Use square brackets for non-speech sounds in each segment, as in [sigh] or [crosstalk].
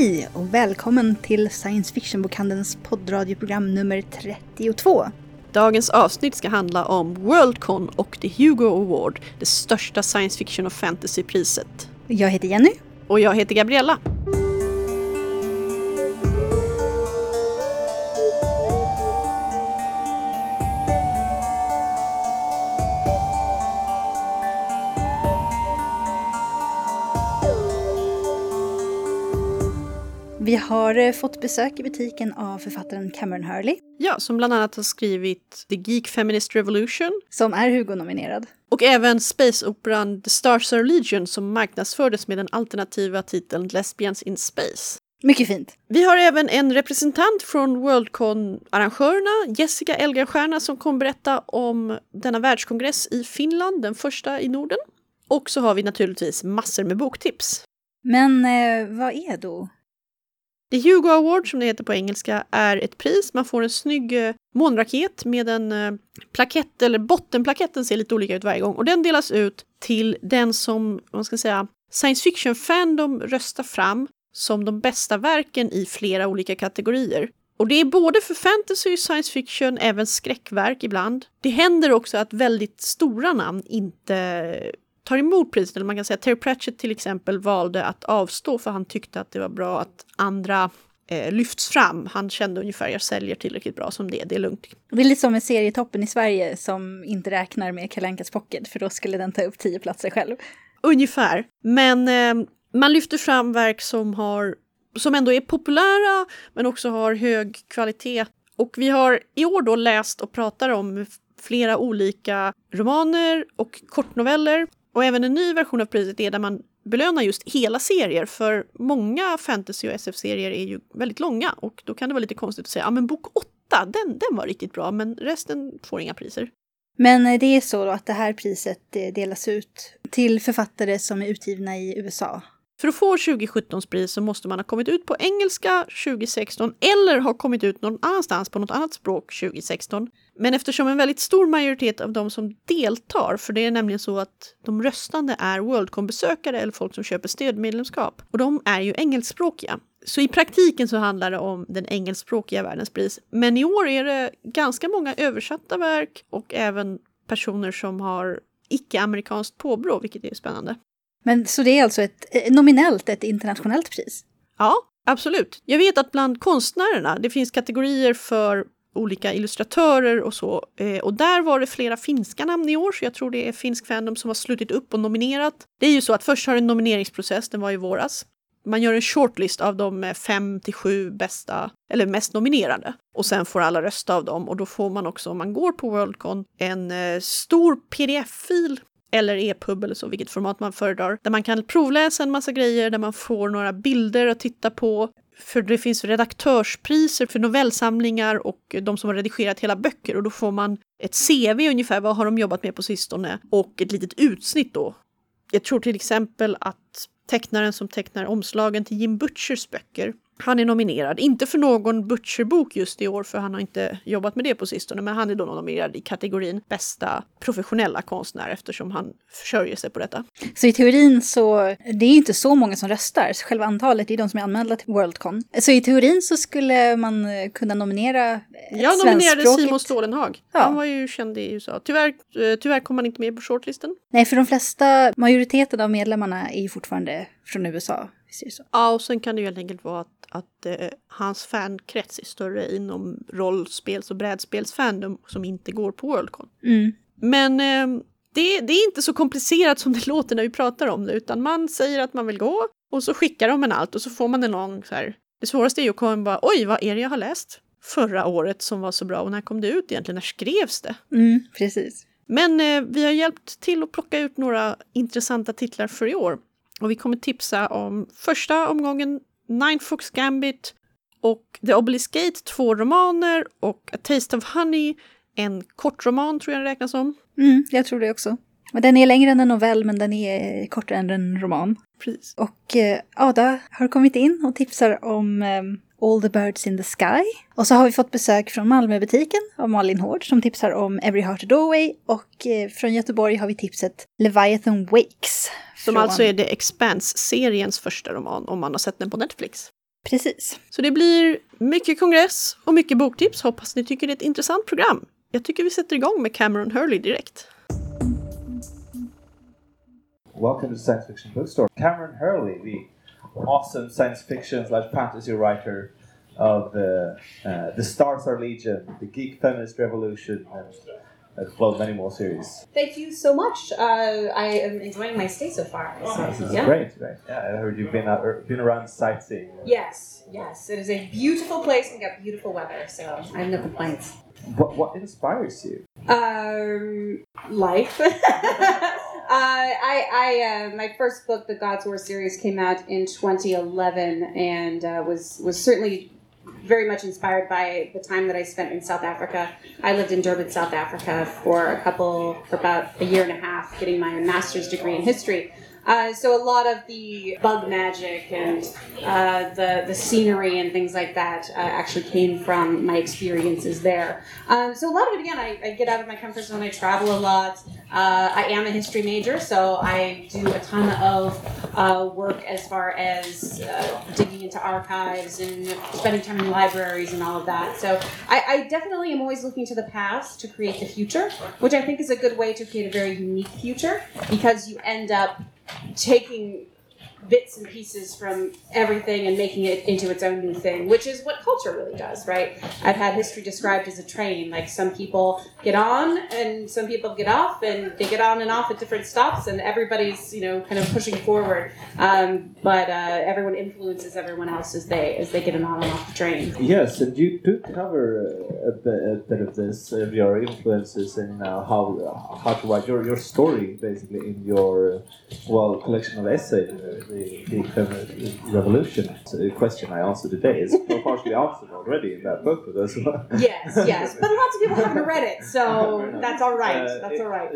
Hej och välkommen till Science Fiction-bokhandelns poddradioprogram nummer 32. Dagens avsnitt ska handla om Worldcon och The Hugo Award, det största science fiction och fantasypriset. Jag heter Jenny. Och jag heter Gabriella. Vi har eh, fått besök i butiken av författaren Cameron Hurley. Ja, som bland annat har skrivit The Geek Feminist Revolution. Som är Hugo-nominerad. Och även spaceoperan The Stars Are Legion som marknadsfördes med den alternativa titeln Lesbians in Space. Mycket fint. Vi har även en representant från Worldcon-arrangörerna, Jessica Elgarstierna, som kommer berätta om denna världskongress i Finland, den första i Norden. Och så har vi naturligtvis massor med boktips. Men eh, vad är då The Hugo Award, som det heter på engelska, är ett pris. Man får en snygg eh, månraket med en eh, plakett, eller bottenplaketten ser lite olika ut varje gång. Och den delas ut till den som, man ska säga, science fiction-fandom röstar fram som de bästa verken i flera olika kategorier. Och det är både för fantasy, science fiction, även skräckverk ibland. Det händer också att väldigt stora namn inte tar emot priset. Eller man kan säga att Terry Pratchett till exempel valde att avstå för han tyckte att det var bra att andra eh, lyfts fram. Han kände ungefär jag säljer tillräckligt bra som det, det är lugnt. Det är lite som med serietoppen i Sverige som inte räknar med Kalankas Pocket för då skulle den ta upp tio platser själv. Ungefär, men eh, man lyfter fram verk som har som ändå är populära men också har hög kvalitet. Och vi har i år då läst och pratar om flera olika romaner och kortnoveller och även en ny version av priset är där man belönar just hela serier, för många fantasy och SF-serier är ju väldigt långa och då kan det vara lite konstigt att säga, ja men bok 8, den, den var riktigt bra, men resten får inga priser. Men eh, det är så då att det här priset eh, delas ut till författare som är utgivna i USA? För att få 2017s pris så måste man ha kommit ut på engelska 2016 eller ha kommit ut någon annanstans på något annat språk 2016. Men eftersom en väldigt stor majoritet av de som deltar, för det är nämligen så att de röstande är Worldcom-besökare eller folk som köper stödmedlemskap, och de är ju engelskspråkiga. Så i praktiken så handlar det om den engelskspråkiga världens pris. Men i år är det ganska många översatta verk och även personer som har icke-amerikanskt påbrå, vilket är spännande. Men så det är alltså ett, eh, nominellt ett internationellt pris? Ja, absolut. Jag vet att bland konstnärerna, det finns kategorier för olika illustratörer och så. Eh, och där var det flera finska namn i år, så jag tror det är finsk fandom som har slutit upp och nominerat. Det är ju så att först har en nomineringsprocess, den var i våras. Man gör en shortlist av de eh, fem till sju bästa, eller mest nominerade. Och sen får alla rösta av dem och då får man också, om man går på Worldcon, en eh, stor pdf-fil eller e-pub eller så, vilket format man föredrar, där man kan provläsa en massa grejer, där man får några bilder att titta på. För det finns redaktörspriser för novellsamlingar och de som har redigerat hela böcker och då får man ett CV ungefär, vad har de jobbat med på sistone? Och ett litet utsnitt då. Jag tror till exempel att tecknaren som tecknar omslagen till Jim Butchers böcker han är nominerad, inte för någon Butcher-bok just i år, för han har inte jobbat med det på sistone, men han är då nominerad i kategorin bästa professionella konstnär eftersom han försörjer sig på detta. Så i teorin så, det är inte så många som röstar, så själva antalet är de som är anmälda till Worldcon. Så i teorin så skulle man kunna nominera ett Jag nominerade Simon Stålenhag. Ja. Han var ju känd i USA. Tyvärr, eh, tyvärr kom han inte med på shortlisten. Nej, för de flesta, majoriteten av medlemmarna är ju fortfarande från USA. Ja, och sen kan det ju helt enkelt vara att, att eh, hans fankrets är större inom rollspels och brädspelsfandom som inte går på Worldcon. Mm. Men eh, det, det, är inte så komplicerat som det [laughs] låter när vi pratar om det, utan man säger att man vill gå och så skickar de en allt och så får man en någon så här. Det svåraste är ju att komma och bara oj, vad är det jag har läst förra året som var så bra och när kom det ut egentligen? När skrevs det? Mm, precis. Men eh, vi har hjälpt till att plocka ut några intressanta titlar för i år. Och vi kommer tipsa om första omgången Nine Fox Gambit och The Obelisk Gate, två romaner och A Taste of Honey, en kortroman tror jag det räknas som. Mm, jag tror det också. Den är längre än en novell men den är kortare än en roman. Precis. Och eh, Ada har kommit in och tipsar om eh, All the Birds in the Sky. Och så har vi fått besök från Malmöbutiken av Malin Hård som tipsar om Every Heart a Doorway. Och eh, från Göteborg har vi tipset Leviathan Wakes. Som från... alltså är The Expanse-seriens första roman om man har sett den på Netflix. Precis. Så det blir mycket kongress och mycket boktips. Hoppas ni tycker det är ett intressant program. Jag tycker vi sätter igång med Cameron Hurley direkt. Welcome to Science Fiction Bookstore. Cameron Hurley, the awesome science fiction slash fantasy writer of uh, uh, The Stars Are Legion, The Geek Feminist Revolution, and uh, well, many more series. Thank you so much. Uh, I am enjoying my stay so far. So, This is yeah. great, great. Yeah, I heard you've been out, er, been around sightseeing. Yes, yes. It is a beautiful place and got beautiful weather, so I have no complaints. What what inspires you? Um, life. [laughs] uh, I, I, uh, my first book, the God's War series, came out in 2011, and uh, was was certainly very much inspired by the time that I spent in South Africa. I lived in Durban, South Africa, for a couple, for about a year and a half, getting my master's degree in history. Uh, so a lot of the bug magic and uh, the the scenery and things like that uh, actually came from my experiences there. Um, so a lot of it again, I, I get out of my comfort zone. I travel a lot. Uh, I am a history major, so I do a ton of uh, work as far as uh, digging into archives and spending time in libraries and all of that. So I, I definitely am always looking to the past to create the future, which I think is a good way to create a very unique future because you end up taking bits and pieces from everything and making it into its own new thing, which is what culture really does, right? I've had history described as a train. Like some people get on and some people get off, and they get on and off at different stops, and everybody's you know kind of pushing forward. Um, but uh, everyone influences everyone else as they as they get on and off the train. Yes, and you do cover uh, a, bit, a bit of this, uh, your influences and uh, how how to write your, your story, basically, in your well collection of essays, the, the Revolution. So the question I answered today is well, partially answered already in that book, as well. [laughs] Yes, yes, but lots of people haven't read it, so [laughs] that's all right. Uh, That's it- all right.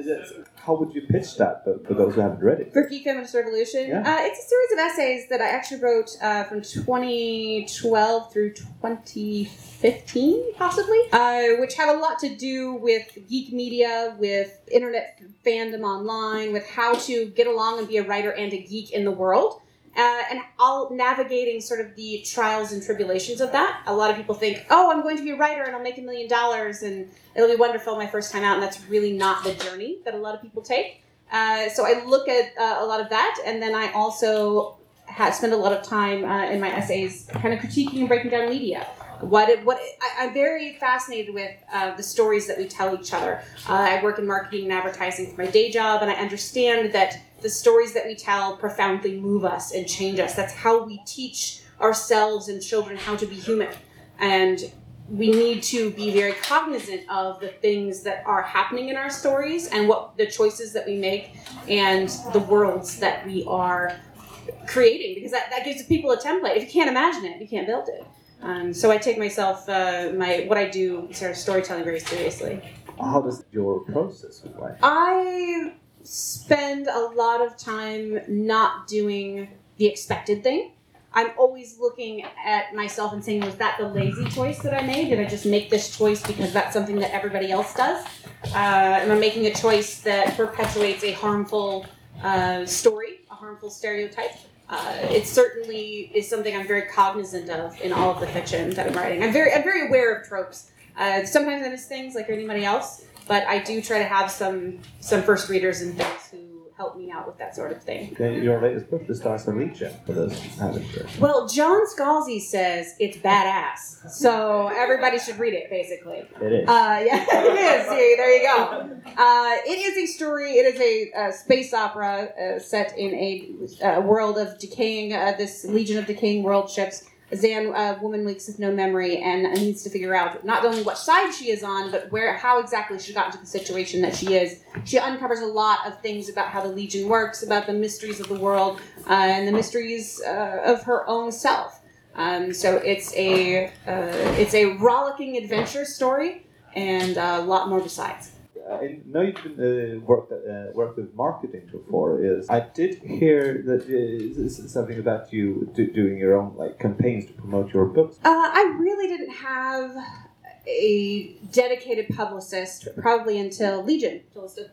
how would you pitch that book for those who haven't read it? For Geek Feminist Revolution, Yeah. uh, it's a series of essays that I actually wrote uh, from 2012 through 2015, possibly, uh, which have a lot to do with geek media, with internet fandom online, with how to get along and be a writer and a geek in the world. Uh, and all navigating sort of the trials and tribulations of that. A lot of people think, oh, I'm going to be a writer and I'll make a million dollars and it'll be wonderful my first time out. And that's really not the journey that a lot of people take. Uh, so I look at uh, a lot of that, and then I also ha spend a lot of time uh, in my essays kind of critiquing and breaking down media. What it, what I, I'm very fascinated with uh, the stories that we tell each other. Uh, I work in marketing and advertising for my day job, and I understand that the stories that we tell profoundly move us and change us. That's how we teach ourselves and children how to be human. And we need to be very cognizant of the things that are happening in our stories and what the choices that we make and the worlds that we are creating because that, that gives people a template. If you can't imagine it, you can't build it. Um, so I take myself, uh, my what I do, sort of storytelling, very seriously. How does your process work? I spend a lot of time not doing the expected thing. I'm always looking at myself and saying, was that the lazy choice that I made? Did I just make this choice because that's something that everybody else does? Uh, am I making a choice that perpetuates a harmful uh, story, a harmful stereotype? Uh, it certainly is something I'm very cognizant of in all of the fiction that I'm writing. I'm very, I'm very aware of tropes. Uh, sometimes I miss things like anybody else, but I do try to have some some first readers and things who help me out with that sort of thing. Your latest book, The Stars Are Legion, for those read. Well, John Scalzi says it's badass, so everybody should read it. Basically, It is. uh, [laughs] yeah, it is. See, there you go. Uh, it is a story. It is a, uh space opera uh, set in a uh, world of decaying. Uh, this legion of decaying world ships. A Zan uh, woman wakes with no memory and needs to figure out not only what side she is on, but where, how exactly she got into the situation that she is. She uncovers a lot of things about how the Legion works, about the mysteries of the world, uh, and the mysteries uh, of her own self. Um, so it's a uh, it's a rollicking adventure story, and a lot more besides. I know you've been, uh, worked uh, worked with marketing before. Is I did hear that uh, something about you do, doing your own like campaigns to promote your books. Uh, I really didn't have a dedicated publicist probably until Legion,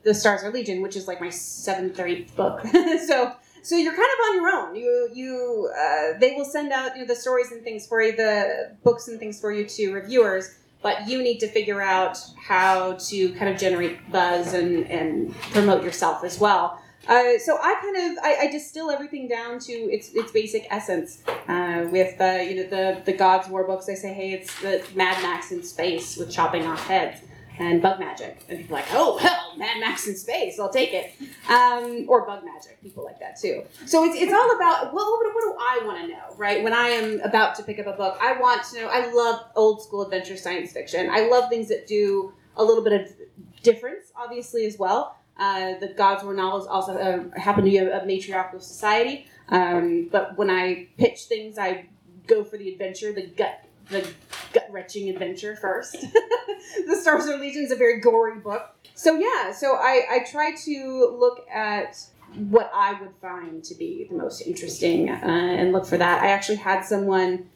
the Stars Are Legion, which is like my seventh or eighth book. [laughs] so so you're kind of on your own. You you uh, they will send out you know, the stories and things for you, the books and things for you to reviewers, but you need to figure out how to kind of generate buzz and and promote yourself as well. Uh, so I kind of I, I, distill everything down to its its basic essence. Uh, with the you know the the Gods War books, I say, hey, it's the Mad Max in space with chopping off heads and bug magic. And people like, oh, hell, Mad Max in space, I'll take it. Um, or bug magic, people like that too. So it's, it's all about what, what, what do I want to know, right? When I am about to pick up a book, I want to know, I love old school adventure science fiction. I love things that do a little bit of difference, obviously, as well. Uh, the Gods War novels also uh, happen to be a, a matriarchal society. Um, but when I pitch things, I go for the adventure, the gut the gut wrenching adventure first. [laughs] the Stars of Legion is a very gory book. So yeah, so I, I try to look at what I would find to be the most interesting uh, and look for that. I actually had someone.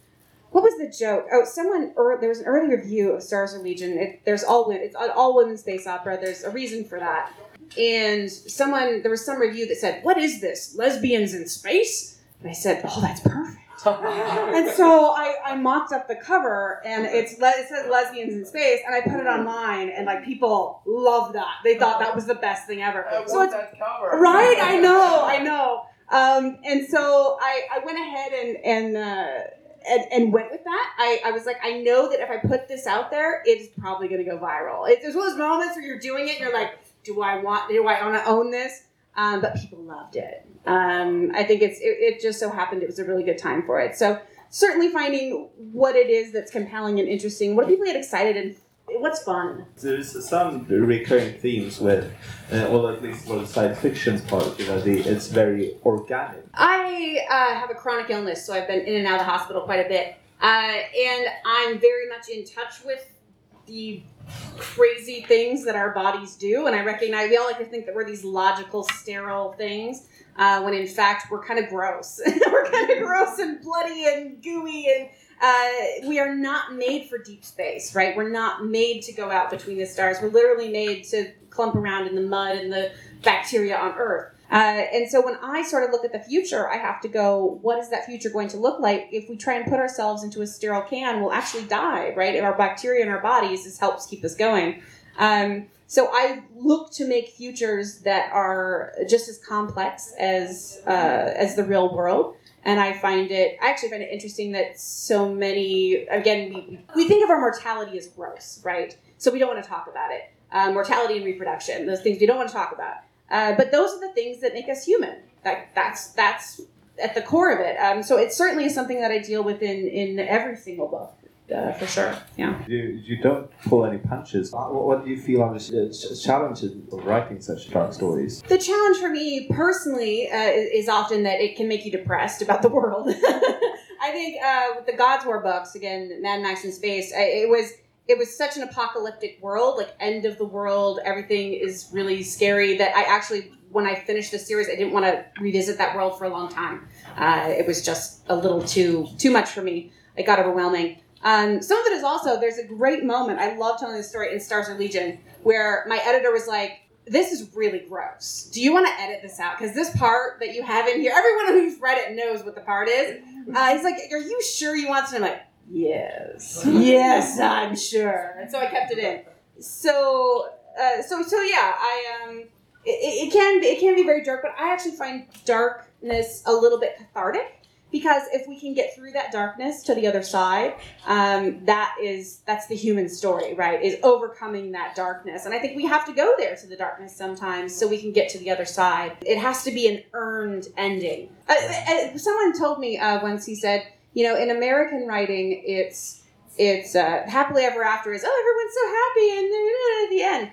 What was the joke? Oh, someone. There was an early review of Stars of Legion. It, there's all it's an all women space opera. There's a reason for that. And someone there was some review that said, "What is this? Lesbians in space?" And I said, "Oh, that's perfect." [laughs] and so I, I mocked up the cover and it's it says lesbians in space and I put it online and like people love that. They thought that was the best thing ever. I so it's that cover. right. I know. I know. Um, and so I, I went ahead and and, uh, and and went with that. I, I was like, I know that if I put this out there, it's probably going to go viral. It's one of those moments where you're doing it and you're like, do I want? Do I want to own this? Um, but people loved it. Um, I think it's it, it, just so happened it was a really good time for it. So certainly finding what it is that's compelling and interesting. What do people get excited and what's fun? There's some recurring themes with, uh, well, at least for the science fiction part, you know, the, it's very organic. I uh, have a chronic illness, so I've been in and out of the hospital quite a bit, uh, and I'm very much in touch with the crazy things that our bodies do. And I recognize we all like to think that we're these logical, sterile things, uh, when in fact we're kind of gross. [laughs] we're kind of gross and bloody and gooey, and uh, we are not made for deep space, right? We're not made to go out between the stars. We're literally made to clump around in the mud and the bacteria on Earth. Uh, and so when I sort of look at the future, I have to go, what is that future going to look like? If we try and put ourselves into a sterile can, we'll actually die, right? If our bacteria in our bodies, this helps keep us going. Um, so I look to make futures that are just as complex as uh, as the real world. And I find it, I actually find it interesting that so many, again, we, we think of our mortality as gross, right? So we don't want to talk about it. Uh, mortality and reproduction, those things we don't want to talk about. Uh, but those are the things that make us human. That, that's that's at the core of it. Um, so it certainly is something that I deal with in, in every single book. Uh, for sure, yeah. You, you don't pull any punches. What, what do you feel on the uh, challenges of writing such dark stories? The challenge for me personally uh, is, is, often that it can make you depressed about the world. [laughs] I think uh, with the Gods War books, again, Mad Max in Space, I, it was it was such an apocalyptic world, like end of the world, everything is really scary that I actually, when I finished the series, I didn't want to revisit that world for a long time. Uh, it was just a little too too much for me. It got overwhelming. Um, some of it is also there's a great moment. I love telling this story in Stars of Legion where my editor was like, "This is really gross. Do you want to edit this out? Because this part that you have in here, everyone who's read it knows what the part is." Uh, he's like, "Are you sure you want to?" I'm like, Yes. [laughs] yes, I'm sure. And so I kept it in. So, uh, so, so yeah, I um, it, it can be it can be very dark, but I actually find darkness a little bit cathartic because if we can get through that darkness to the other side, um, that is that's the human story, right? Is overcoming that darkness, and I think we have to go there to the darkness sometimes so we can get to the other side. It has to be an earned ending. Uh, uh someone told me uh, once he said you know, in American writing, it's it's uh, happily ever after is oh everyone's so happy and at the end.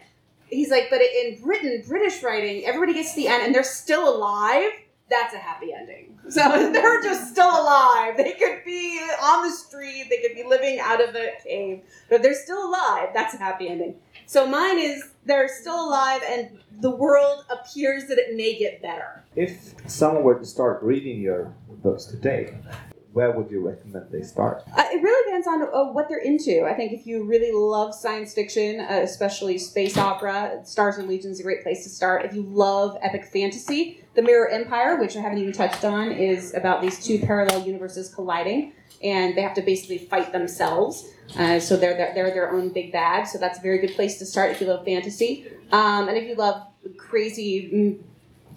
He's like, but in Britain, British writing, everybody gets to the end and they're still alive. That's a happy ending. [laughs] So [laughs] they're just still alive. They could be on the street. They could be living out of a cave, but they're still alive. That's a happy ending. So mine is they're still alive and the world appears that it may get better. If someone were to start reading your books today, where would you recommend they start? Uh, it really depends on uh, what they're into. I think if you really love science fiction, uh, especially space opera, Stars and Legion is a great place to start. If you love epic fantasy, The Mirror Empire, which I haven't even touched on, is about these two parallel universes colliding, and they have to basically fight themselves. Uh, so they're, they're they're their own big bad. So that's a very good place to start if you love fantasy. Um, and if you love crazy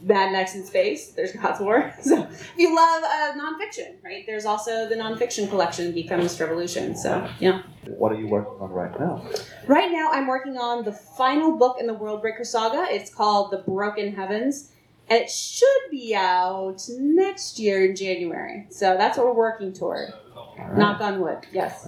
Mad Max in space, there's God's War. [laughs] So if you love uh, nonfiction, right? There's also the nonfiction collection, Geek Feminist Revolution. So yeah. What are you working on right now? Right now, I'm working on the final book in the Worldbreaker saga. It's called The Broken Heavens, and it should be out next year in January. So that's what we're working toward. Right. Knock on wood. Yes.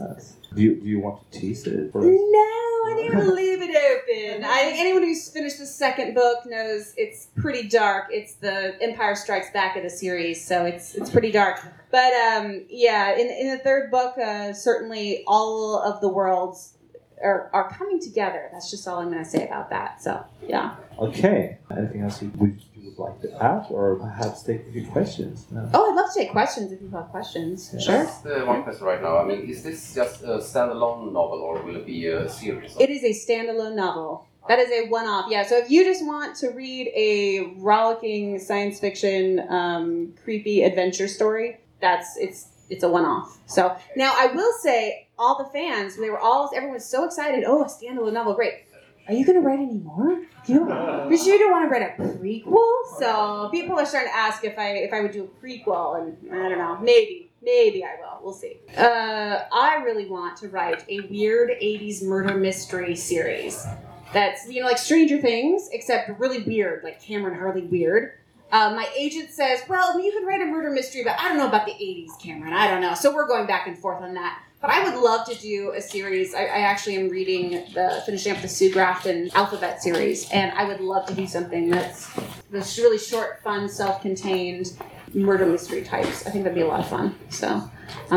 Do you do you want to tease it for us? No, I think we'll leave it open. I think anyone who's finished the second book knows it's pretty dark. It's the Empire Strikes Back of the series, so it's it's pretty dark. But um, yeah, in in the third book, uh, certainly all of the worlds are, are coming together. That's just all I'm going to say about that. So yeah. Okay. Anything else you would, would like to add, or perhaps take a few questions? No. Oh, I'd love to take questions if you have questions. Yeah. Sure. Just uh, one question right now. I mean, is this just a standalone novel or will it be a series? It is a standalone novel. That is a one-off. Yeah. So if you just want to read a rollicking science fiction, um, creepy adventure story, that's it's it's a one-off. So now I will say, all the fans, they were all everyone was so excited. Oh, a standalone novel, great. Are you going to write any more? You, [laughs] sure you don't want to write a prequel? So people are starting to ask if I if I would do a prequel, and I don't know, maybe. Maybe I will. We'll see. Uh, I really want to write a weird 80s murder mystery series that's, you know, like Stranger Things, except really weird, like Cameron Harley weird. Uh, my agent says, well, you could write a murder mystery, but I don't know about the 80s, Cameron. I don't know. So we're going back and forth on that. But I would love to do a series. I, I actually am reading the finishing up the Sue Grafton alphabet series, and I would love to do something that's this really short, fun, self-contained murder mystery types. I think that'd be a lot of fun. So um,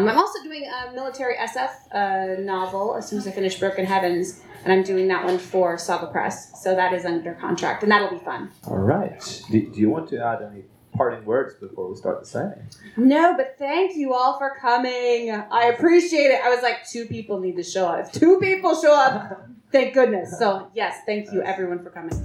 I'm also doing a military SF uh, novel as soon as I finish Broken Heavens, and I'm doing that one for Saga Press. So that is under contract, and that'll be fun. All right. Do, do you want to add any parting words before we start the signing? No, but thank you all for coming. I appreciate it. I was like, two people need to show up. If two people show up, thank goodness. So yes, thank you everyone for coming.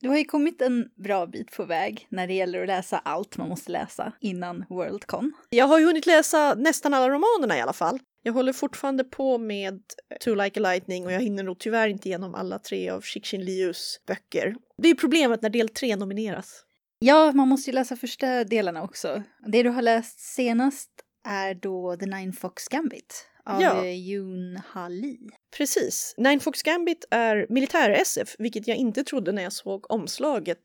Du har ju kommit en bra bit på väg när det gäller att läsa allt man måste läsa innan Worldcon. Jag har ju hunnit läsa nästan alla romanerna i alla fall. Jag håller fortfarande på med To Like a Lightning och jag hinner nog tyvärr inte igenom alla tre av Cixin Lius böcker. Det är problemet när del tre nomineras. Ja, man måste ju läsa första delarna också. Det du har läst senast är då The Nine Fox Gambit av Ja. ja. Yoon Lee. Precis. Nine Fox Gambit är militär-SF, vilket jag inte trodde när jag såg omslaget.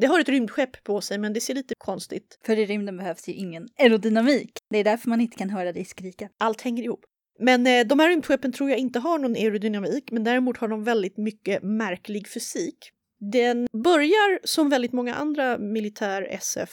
Det har ett rymdskepp på sig, men det ser lite konstigt. För i rymden behövs ju ingen aerodynamik. Det är därför man inte kan höra dig skrika. Allt hänger ihop. Men eh, de här rymdskeppen tror jag inte har någon aerodynamik, men däremot har de väldigt mycket märklig fysik. Den börjar som väldigt många andra militär SF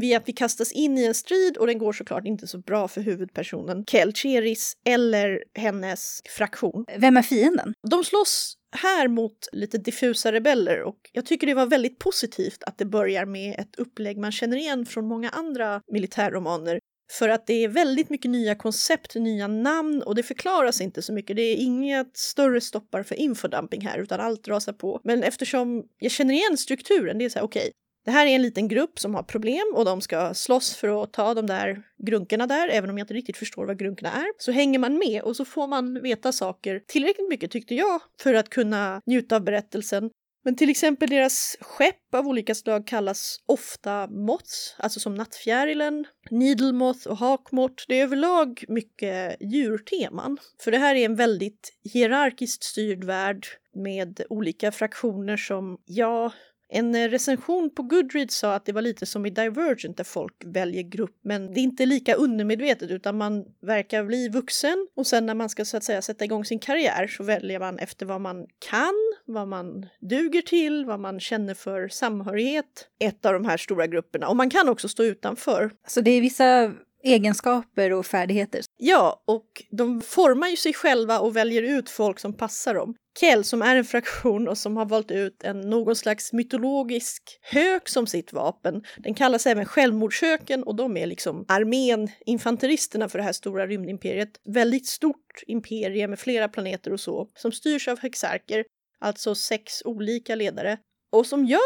vid att vi kastas in i en strid och den går såklart inte så bra för huvudpersonen Kel Cheris eller hennes fraktion. Vem är fienden? De slåss här mot lite diffusa rebeller och jag tycker det var väldigt positivt att det börjar med ett upplägg man känner igen från många andra militärromaner. För att det är väldigt mycket nya koncept, nya namn och det förklaras inte så mycket. Det är inget större stoppar för infodumping här utan allt rasar på. Men eftersom jag känner igen strukturen, det är så här okej, det här är en liten grupp som har problem och de ska slåss för att ta de där grunkorna där, även om jag inte riktigt förstår vad grunkorna är. Så hänger man med och så får man veta saker tillräckligt mycket tyckte jag för att kunna njuta av berättelsen. Men till exempel deras skepp av olika slag kallas ofta moths, alltså som nattfjärilen, needlemoth och hakmort. Det är överlag mycket djurteman. För det här är en väldigt hierarkiskt styrd värld med olika fraktioner som, ja, en eh, recension på Goodreads sa att det var lite som i Divergent där folk väljer grupp, men det är inte lika undermedvetet utan man verkar bli vuxen och sen när man ska så att säga sätta igång sin karriär så väljer man efter vad man kan, vad man duger till, vad man känner för samhörighet, ett av de här stora grupperna. Och man kan också stå utanför. Så det är vissa egenskaper och färdigheter. Ja, och de formar ju sig själva och väljer ut folk som passar dem. Kell som är en fraktion och som har valt ut en någon slags mytologisk hök som sitt vapen. Den kallas även självmordshöken och de är liksom armén, infanteristerna för det här stora rymdimperiet. Väldigt stort imperium med flera planeter och så, som styrs av hexarker, alltså sex olika ledare. Och som jag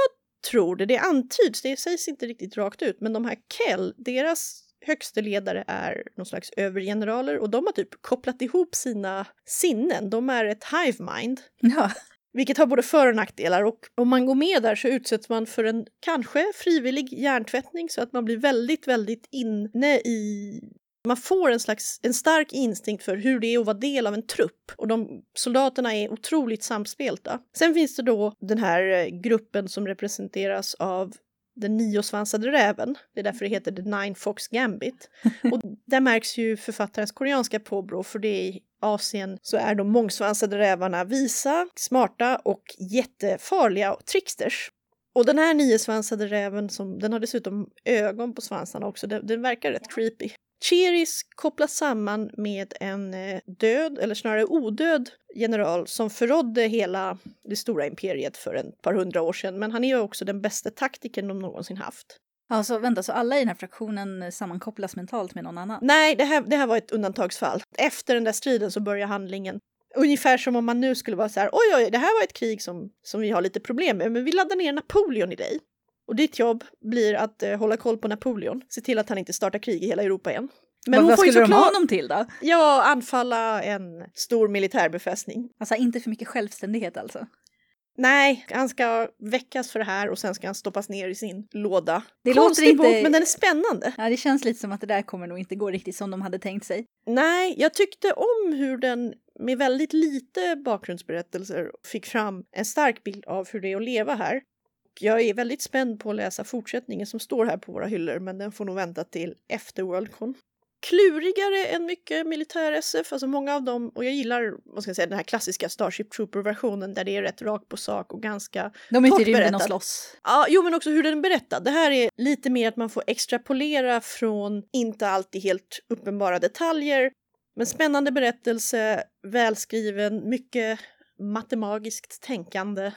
tror det, det antyds, det sägs inte riktigt rakt ut, men de här Kell, deras högste ledare är någon slags övergeneraler och de har typ kopplat ihop sina sinnen. De är ett hive mind. Ja. Vilket har både för och nackdelar och om man går med där så utsätts man för en kanske frivillig hjärntvättning så att man blir väldigt, väldigt inne i man får en slags en stark instinkt för hur det är att vara del av en trupp och de soldaterna är otroligt samspelta. Sen finns det då den här eh, gruppen som representeras av den niosvansade räven. Det är därför det heter The Nine Fox Gambit. [laughs] Och där märks ju författarens koreanska påbrå för det är i Asien så är de mångsvansade rävarna visa, smarta och jättefarliga tricksters. Och den här niosvansade räven, som, den har dessutom ögon på svansarna också, den, den verkar rätt creepy. Cheris kopplas samman med en eh, död, eller snarare odöd, general som förrådde hela det stora imperiet för ett par hundra år sedan. Men han är ju också den bästa taktikern de någonsin haft. Alltså vänta, så alla i den här fraktionen sammankopplas mentalt med någon annan? Nej, det här, det här var ett undantagsfall. Efter den där striden så börjar handlingen Ungefär som om man nu skulle vara så här, oj oj, det här var ett krig som, som vi har lite problem med, men vi laddar ner Napoleon i dig. Och ditt jobb blir att eh, hålla koll på Napoleon, se till att han inte startar krig i hela Europa igen. Men vad skulle de ha honom till då? Ja, anfalla en stor militärbefästning. Alltså inte för mycket självständighet alltså? Nej, han ska väckas för det här och sen ska han stoppas ner i sin låda. Det Konstig låter inte... bok, men den är spännande. Ja, det känns lite som att det där kommer nog inte gå riktigt som de hade tänkt sig. Nej, jag tyckte om hur den med väldigt lite bakgrundsberättelser fick fram en stark bild av hur det är att leva här jag är väldigt spänd på att läsa fortsättningen som står här på våra hyllor, men den får nog vänta till efter Worldcon. Klurigare än mycket militär-SF, alltså många av dem, och jag gillar vad ska jag säga, den här klassiska Starship Trooper-versionen där det är rätt rakt på sak och ganska De är ute i rymden och slåss. Ja, jo men också hur den är berättad. Det här är lite mer att man får extrapolera från inte alltid helt uppenbara detaljer, men spännande berättelse, välskriven, mycket matematiskt tänkande.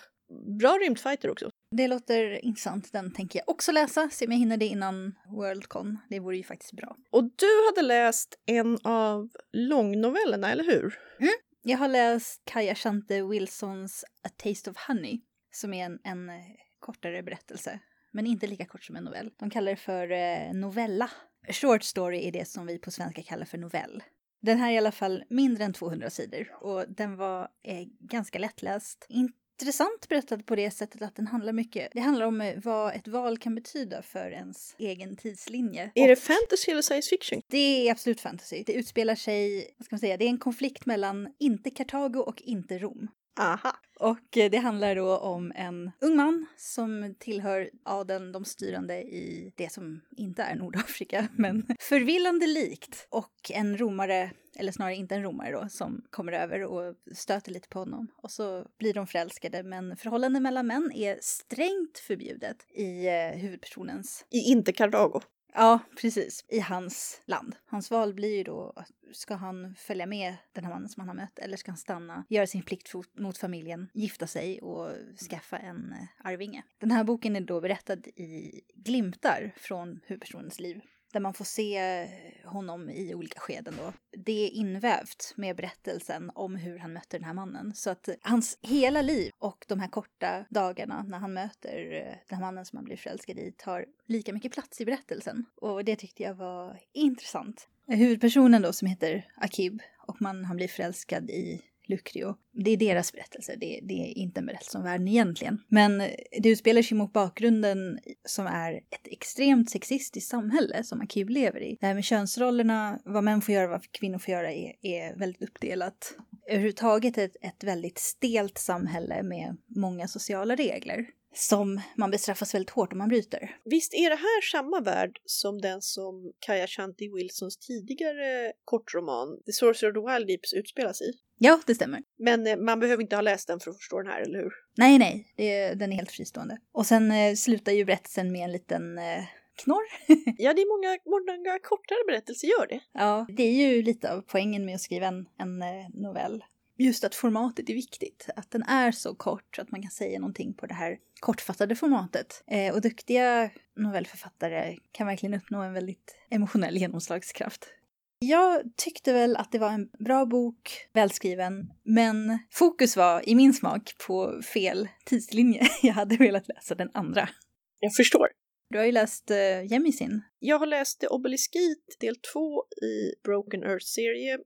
Bra rymdfighter också. Det låter intressant. Den tänker jag också läsa. Se om jag hinner det innan Worldcon. Det vore ju faktiskt bra. Och du hade läst en av långnovellerna, eller hur? Mm. Jag har läst Kaja Shante Wilsons A Taste of Honey, som är en, en eh, kortare berättelse. Men inte lika kort som en novell. De kallar det för eh, novella. Short story är det som vi på svenska kallar för novell. Den här är i alla fall mindre än 200 sidor och den var eh, ganska lättläst. Inte intressant berättad på det sättet att den handlar mycket, det handlar om eh, vad ett val kan betyda för ens egen tidslinje. Är det fantasy eller science fiction? Det är absolut fantasy. Det utspelar sig, vad ska man säga, det är en konflikt mellan inte Kartago och inte Rom. Aha. Och eh, det handlar då om en ung man som tillhör adeln, de styrande i det som inte är Nordafrika, [laughs] men förvillande likt. Och en romare, eller snarare inte en romare då, som kommer över och stöter lite på honom. Och så blir de förälskade, men förhållanden mellan män är strängt förbjudet i eh, huvudpersonens... I inte Kartago. Ja, precis. I hans land. Hans val blir ju då, ska han följa med den här mannen som han har mött eller ska han stanna, göra sin plikt mot familjen, gifta sig och skaffa en eh, arvinge. Den här boken är då berättad i glimtar från huvudpersonens liv där man får se honom i olika skeden då. Det är invävt med berättelsen om hur han mötte den här mannen. Så att hans hela liv och de här korta dagarna när han möter eh, den här mannen som han blir förälskad i tar lika mycket plats i berättelsen. Och det tyckte jag var intressant. Huvudpersonen då som heter Akib och man han blir förälskad i Lucrio. Det är deras berättelse, det, det, är inte en berättelse om världen egentligen. Men det utspelar sig mot bakgrunden som är ett extremt sexistiskt samhälle som Akib lever i. Det här med könsrollerna, vad män får göra, vad kvinnor får göra är, är väldigt uppdelat. Överhuvudtaget ett, ett väldigt stelt samhälle med många sociala regler som man bestraffas väldigt hårt om man bryter. Visst är det här samma värld som den som Kaya Shanti Wilsons tidigare kortroman The Sorcerer of the Wild Deeps utspelas i? Ja, det stämmer. Men eh, man behöver inte ha läst den för att förstå den här, eller hur? Nej, nej, det, den är helt fristående. Och sen eh, slutar ju berättelsen med en liten eh, knorr. [laughs] Ja, det är många, många kortare berättelser gör det. ja, det är ju lite av poängen med att skriva en, en eh, novell. Just att formatet är viktigt, att den är så kort så att man kan säga någonting på det här kortfattade formatet. Eh, och duktiga novellförfattare kan verkligen uppnå en väldigt emotionell genomslagskraft. Jag tyckte väl att det var en bra bok, välskriven, men fokus var i min smak på fel tidslinje. [laughs] Jag hade velat läsa den andra. Jag förstår. Du har ju läst uh, Jemisin. Jag har läst The Obeliskit del 2 i Broken Earth-serien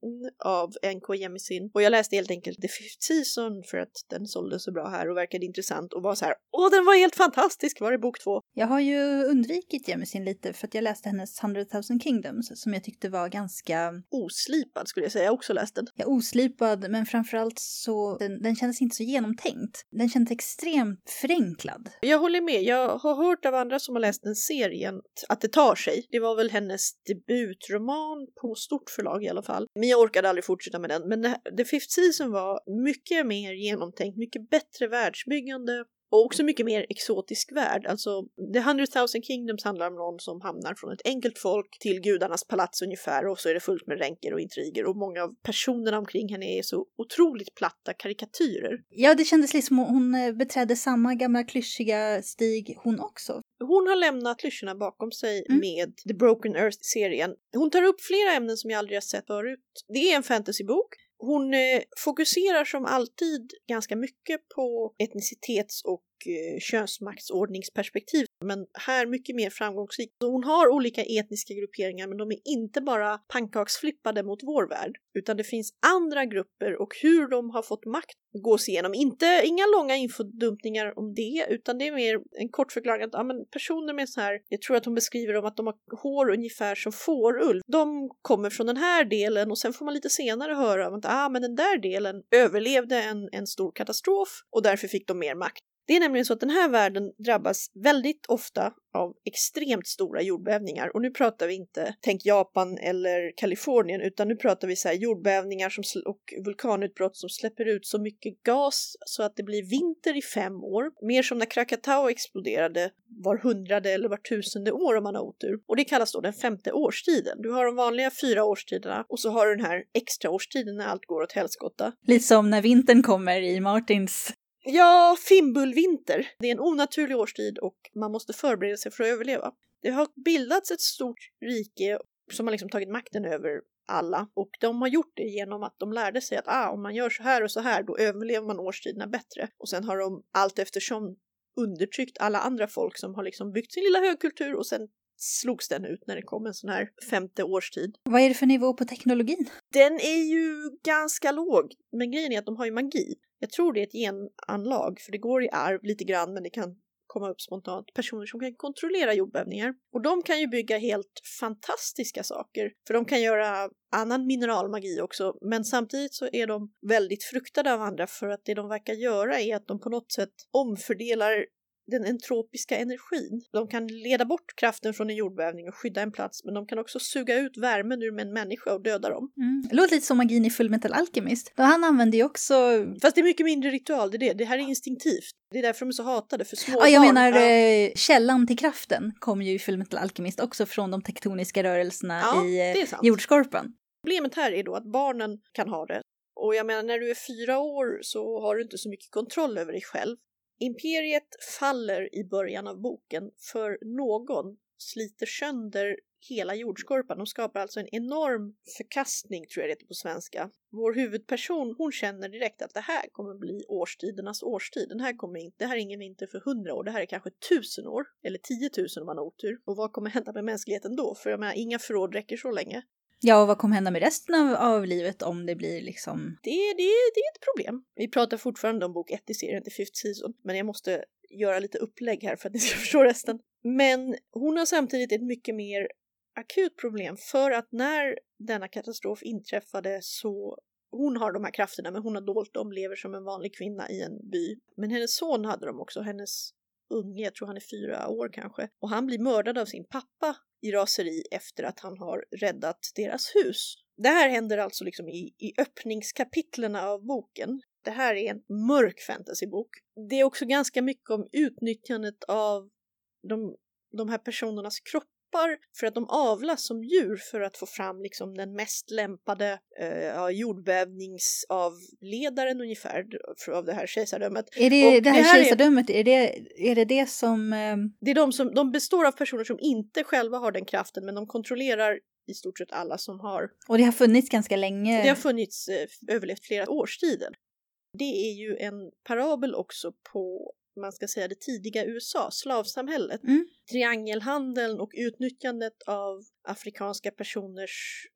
av NK Jemisin. Och jag läste helt enkelt The Fifth Season för att den sålde så bra här och verkade intressant och var så här Åh, den var helt fantastisk! Var det bok två? Jag har ju undvikit Jemisin lite för att jag läste hennes 100 000 Kingdoms som jag tyckte var ganska... Oslipad skulle jag säga, jag har också läst den. Ja, oslipad, men framförallt så... Den, den kändes inte så genomtänkt. Den kändes extremt förenklad. Jag håller med, jag har hört av andra som har läst den serien att det tar sig. Det var väl hennes debutroman på stort förlag i alla fall. Men jag orkade aldrig fortsätta med den. Men The Fifth Season var mycket mer genomtänkt, mycket bättre världsbyggande och också mycket mer exotisk värld. Alltså, The Hundred Thousand Kingdoms handlar om någon som hamnar från ett enkelt folk till gudarnas palats ungefär och så är det fullt med ränker och intriger och många av personerna omkring henne är så otroligt platta karikatyrer. Ja, det kändes liksom hon eh, beträdde samma gamla klyschiga stig hon också. Hon har lämnat klyschorna bakom sig Mm. med The Broken Earth-serien. Hon tar upp flera ämnen som jag aldrig har sett förut. Det är en fantasybok. Hon eh, fokuserar som alltid ganska mycket på etnicitets och eh, könsmaktsordningsperspektiv, men här mycket mer framgångsrik. Så hon har olika etniska grupperingar, men de är inte bara pannkaksflippade mot vår värld, utan det finns andra grupper och hur de har fått makt gås igenom. Inte, inga långa infodumpningar om det, utan det är mer en kort förklaring att ja, men personer med så här, jag tror att hon beskriver dem att de har hår ungefär som fårull. De kommer från den här delen och sen får man lite senare höra att ah, men den där delen överlevde en, en stor katastrof och därför fick de mer makt. Det är nämligen så att den här världen drabbas väldigt ofta av extremt stora jordbävningar. Och nu pratar vi inte tänk Japan eller Kalifornien, utan nu pratar vi så här jordbävningar som, och vulkanutbrott som släpper ut så mycket gas så att det blir vinter i fem år. Mer som när Krakatau exploderade var hundrade eller var tusende år om man har otur. Och det kallas då den femte årstiden. Du har de vanliga fyra årstiderna och så har du den här extra årstiden när allt går åt helskotta. Lite som när vintern kommer i Martins. Ja, fimbulvinter. Det är en onaturlig årstid och man måste förbereda sig för att överleva. Det har bildats ett stort rike som har liksom tagit makten över alla och de har gjort det genom att de lärde sig att ah, om man gör så här och så här då överlever man årstiderna bättre. Och sen har de allt eftersom undertryckt alla andra folk som har liksom byggt sin lilla högkultur och sen slogs den ut när det kom en sån här femte årstid. Vad är det för nivå på teknologin? Den är ju ganska låg, men grejen är att de har ju magi. Jag tror det är ett genanlag, för det går i arv lite grann, men det kan komma upp spontant. Personer som kan kontrollera jordbävningar. Och de kan ju bygga helt fantastiska saker, för de kan göra annan mineralmagi också, men samtidigt så är de väldigt fruktade av andra för att det de verkar göra är att de på något sätt omfördelar den entropiska energin. De kan leda bort kraften från en jordbävning och skydda en plats, men de kan också suga ut värmen ur en människa och döda dem. Mm. Det låter lite som magin i Fullmetal Alchemist. Då han använder ju också... Fast det är mycket mindre ritual, det är det. Det här är instinktivt. Det är därför de är så hatade, för små Ja, jag barn- menar Ja. eh, källan till kraften kommer ju i Fullmetal Alchemist också från de tektoniska rörelserna Ja, i eh, jordskorpan. Problemet här är då att barnen kan ha det. Och jag menar, när du är fyra år så har du inte så mycket kontroll över dig själv. Imperiet faller i början av boken för någon sliter sönder hela jordskorpan. De skapar alltså en enorm förkastning, tror jag det heter på svenska. Vår huvudperson, hon känner direkt att det här kommer bli årstidernas årstid. Den här kommer inte, det här är ingen vinter för hundra år, det här är kanske tusen år. Eller tiotusen om man har otur. Och vad kommer hända med mänskligheten då? För jag menar, inga förråd räcker så länge. Ja, och vad kommer hända med resten av, av livet om det blir liksom... Det, det, det är ett problem. Vi pratar fortfarande om bok 1 i serien till Fifth Season, men jag måste göra lite upplägg här för att ni ska [laughs] förstå resten. Men hon har samtidigt ett mycket mer akut problem för att när denna katastrof inträffade så hon har de här krafterna men hon har dolt dem, lever som en vanlig kvinna i en by. Men hennes son hade de också, hennes unge, jag tror han är fyra år kanske. Och han blir mördad av sin pappa i raseri efter att han har räddat deras hus. Det här händer alltså liksom i, i öppningskapitlerna av boken. Det här är en mörk fantasybok. Det är också ganska mycket om utnyttjandet av de de här personernas kroppar för att de avlas som djur för att få fram liksom den mest lämpade eh, jordbävningsavledaren ungefär av det här kejsardömet. Är det Och det här, här är- kejsardömet, är det, är det det som... ehm, Det är de som de består av personer som inte själva har den kraften men de kontrollerar i stort sett alla som har och det har funnits ganska länge? Det har funnits, eh, överlevt flera årstider. Det är ju en parabel också på, man ska säga det tidiga USA, slavsamhället. Mm. Triangelhandeln och utnyttjandet av afrikanska personers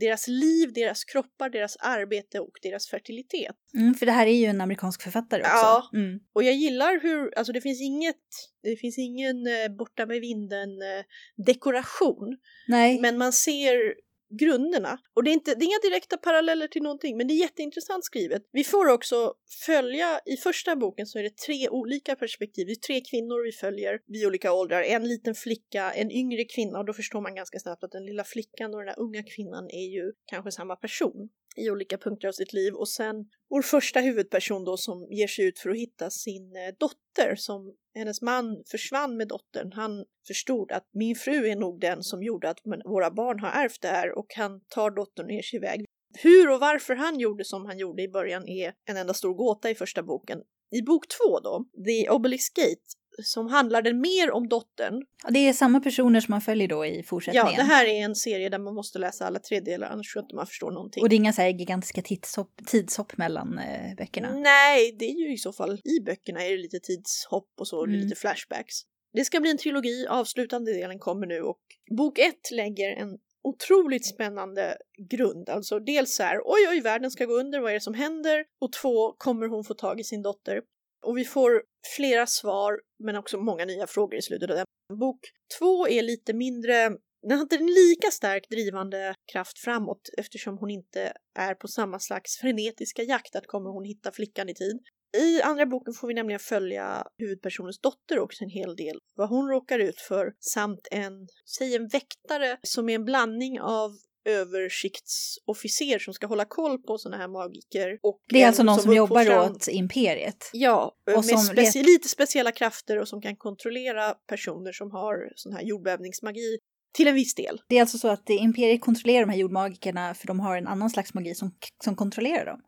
deras liv, deras kroppar, deras arbete och deras fertilitet. Mm, för det här är ju en amerikansk författare också. Ja. Mm. Och jag gillar hur, alltså det finns inget, det finns ingen eh, borta med vinden eh, dekoration. Nej, Men man ser grunderna. Och det är, inte, det är inga direkta paralleller till någonting, men det är jätteintressant skrivet. Vi får också följa, i första boken så är det tre olika perspektiv. Det är tre kvinnor vi följer vid olika åldrar. En liten flicka, en yngre kvinna och då förstår man ganska snabbt att den lilla flickan och den där unga kvinnan är ju kanske samma person i olika punkter av sitt liv. Och sen vår första huvudperson då som ger sig ut för att hitta sin eh, dotter som hennes man försvann med dottern. Han förstod att min fru är nog den som gjorde att våra barn har ärvt det här och han tar dottern och ger sig iväg. Hur och varför han gjorde som han gjorde i början är en enda stor gåta i första boken. I bok två då, The Obelisk Gate, som handlar den mer om dottern. Ja, det är samma personer som man följer då i fortsättningen. Ja, det här är en serie där man måste läsa alla tre delar annars tror jag inte man förstår någonting. Och det är inga så här gigantiska tidshopp, tidshopp mellan eh, böckerna. Nej, det är ju i så fall i böckerna är det lite tidshopp och så, Mm. lite flashbacks. Det ska bli en trilogi, avslutande delen kommer nu och bok ett lägger en otroligt spännande grund. Alltså dels så här, oj oj, världen ska gå under, vad är det som händer? Och två, kommer hon få tag i sin dotter? Och vi får flera svar, men också många nya frågor i slutet av den. Bok två är lite mindre den har inte en lika stark drivande kraft framåt eftersom hon inte är på samma slags frenetiska jakt att kommer hon hitta flickan i tid. I andra boken får vi nämligen följa huvudpersonens dotter också en hel del. Vad hon råkar ut för samt en, säg en väktare som är en blandning av översiktsofficer som ska hålla koll på sådana här magiker. Och Det är alltså någon som jobbar uppfostrar- åt imperiet. Ja, Och med som speci- let- lite speciella krafter och som kan kontrollera personer som har sån här jordbävningsmagi till en viss del. Det är alltså så att eh, imperiet kontrollerar de här jordmagikerna för de har en annan slags magi som, som kontrollerar dem.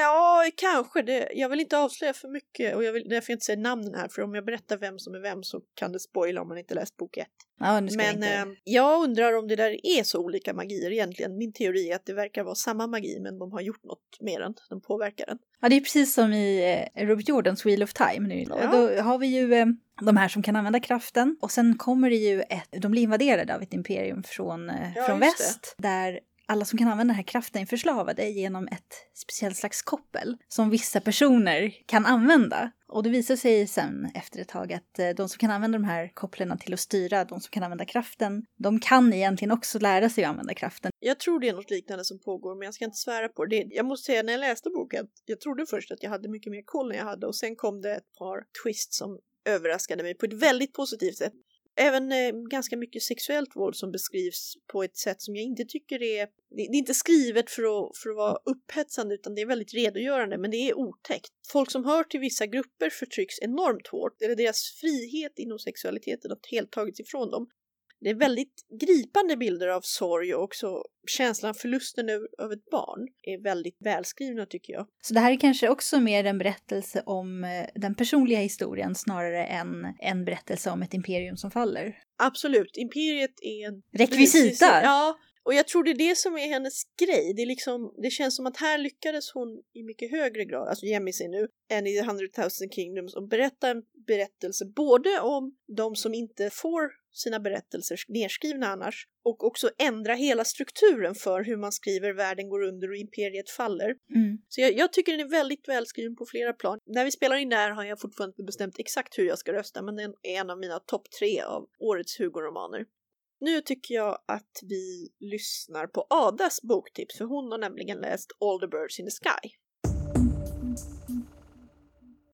Ja, kanske. Det, jag vill inte avslöja för mycket och jag vill därför jag inte säga namnen här för om jag berättar vem som är vem så kan det spoila om man inte läst bok ett. Ja, jag Men inte... eh, jag undrar om det där är så olika magier egentligen. Min teori är att det verkar vara samma magi men de har gjort något med den. De påverkar den. Ja, det är precis som i eh, Robert Jordans Wheel of Time. Nu. Ja. Då har vi ju eh, de här som kan använda kraften och sen kommer det ju ett, de blir invaderade av ett imperium från, eh, Ja, från väst där alla som kan använda den här kraften är förslavade genom ett speciellt slags koppel som vissa personer kan använda. Och det visar sig sen efter ett tag att eh, de som kan använda de här kopplen till att styra, de som kan använda kraften, de kan egentligen också lära sig att använda kraften. Jag tror det är något liknande som pågår men jag ska inte svära på det. Jag måste säga när jag läste boken, jag trodde först att jag hade mycket mer koll än jag hade och sen kom det ett par twists som överraskade mig på ett väldigt positivt sätt. Även eh, ganska mycket sexuellt våld som beskrivs på ett sätt som jag inte tycker är... Det det är inte skrivet för att, för att vara upphetsande utan det är väldigt redogörande men det är otäckt. Folk som hör till vissa grupper förtrycks enormt hårt, eller deras frihet inom sexualiteten har helt tagits ifrån dem. Det är väldigt gripande bilder av sorg och också känslan av förlusten av ett barn är väldigt välskrivna tycker jag. Så det här är kanske också mer en berättelse om eh, den personliga historien snarare än en berättelse om ett imperium som faller. Absolut, Imperiet är en... Rekvisita! Ja, och jag tror det är det som är hennes grej. Det, är liksom, det känns som att här lyckades hon i mycket högre grad, alltså Jemisi nu, än i The Hundred Thousand Kingdoms och berätta en berättelse både om de som inte får sina berättelser nedskrivna annars och också ändra hela strukturen för hur man skriver världen går under och imperiet faller. Mm. Så jag, jag tycker den är väldigt välskriven på flera plan. När vi spelar in det här har jag fortfarande inte bestämt exakt hur jag ska rösta men den är en av mina topp tre av årets Hugo-romaner. Nu tycker jag att vi lyssnar på Adas boktips för hon har nämligen läst All the Birds in the Sky.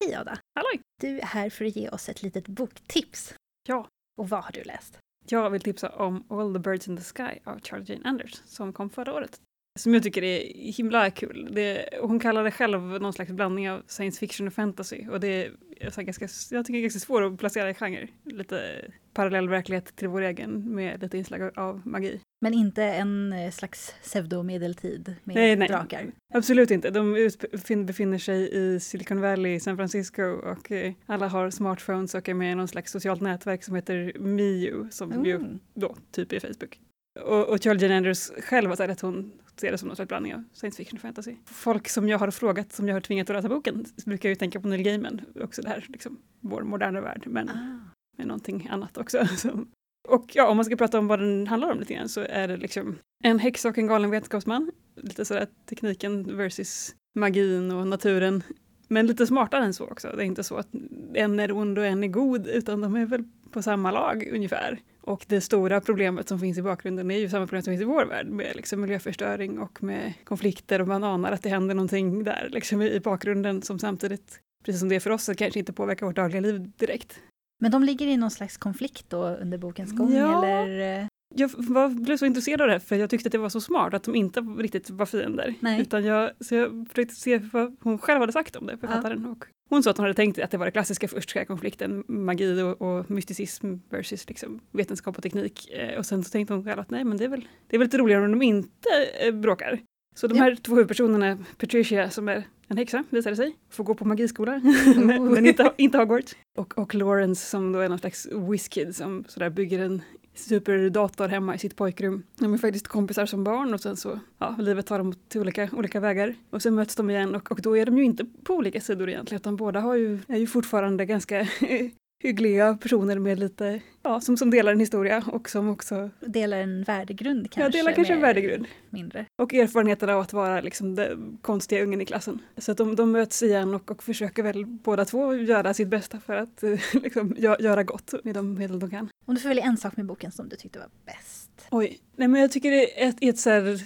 Hej Ada! Halloj! Du är här för att ge oss ett litet boktips. Ja. Och vad har du läst? Jag vill tipsa om All the Birds in the Sky av Charlie Jane Anders som kom förra året som jag tycker är himla kul. Det, hon kallar det själv någon slags blandning av science fiction och fantasy och det är så ganska, jag tycker det är ganska svårt att placera i genre. Lite parallell verklighet till vår egen med lite inslag av magi. Men inte en eh, slags pseudomedeltid med Nej, nej. drakar. Absolut inte. De utbefin- befinner sig i Silicon Valley, San Francisco och eh, alla har smartphones och är med i någon slags socialt nätverk som heter Miu som ju Mm. då typ är Facebook. Och, och Charlie Jane Andrews själv har sagt att hon ser det som någon slags blandning av science fiction och fantasy. Folk som jag har frågat, som jag har tvingat att läsa boken, brukar ju tänka på Neil Gaiman, också det här, liksom, vår moderna värld, men Ah. med någonting annat också. [laughs] Så. Och ja, om man ska prata om vad den handlar om lite grann så är det liksom en häxa och en galen vetenskapsman. Lite sådär tekniken versus magin och naturen. Men lite smartare än så också. Det är inte så att en är ond och en är god, utan de är väl på samma lag ungefär. Och det stora problemet som finns i bakgrunden är ju samma problem som finns i vår värld med liksom miljöförstöring och med konflikter och man anar att det händer någonting där liksom i bakgrunden som samtidigt, precis som det är för oss, kanske inte påverkar vårt dagliga liv direkt. Men de ligger i någon slags konflikt då under bokens gång Ja. eller? Jag var, blev så intresserad av det för jag tyckte att det var så smart att de inte riktigt var fiender. Nej. Utan jag, så jag försökte se vad hon själv hade sagt om det, författaren. Och hon sa att hon hade tänkt att det var det klassiska först, så här konflikten magi och, och mysticism versus liksom vetenskap och teknik. Eh, och sen så tänkte hon själv att nej men det är väl, det är väl lite roligare om de inte eh, bråkar. Så de Ja. här två huvudpersonerna, Patricia som är en häxa visade det sig, får gå på magiskola, [laughs] Oh. men, men inte, inte Hogwarts. Och, och Lawrence som då är någon slags whiskid som sådär bygger en superdator hemma i sitt pojkrum. De är faktiskt kompisar som barn och sen så, ja, livet tar dem till olika, olika vägar. Och sen möts de igen och, och då är de ju inte på olika sidor egentligen utan båda har ju, är ju fortfarande ganska [laughs] hyggliga personer med lite, ja, som, som delar en historia och som också Delar en värdegrund kanske? ja, delar kanske en värdegrund. Mindre. Och erfarenheten av att vara liksom den konstiga ungen i klassen. Så att de, de möts igen och, och försöker väl båda två göra sitt bästa för att eh, [laughs] liksom, gö- göra gott med de medel de kan. Om du får välja en sak med boken som du tyckte var bäst. Oj, nej men jag tycker det är ett, ett så här,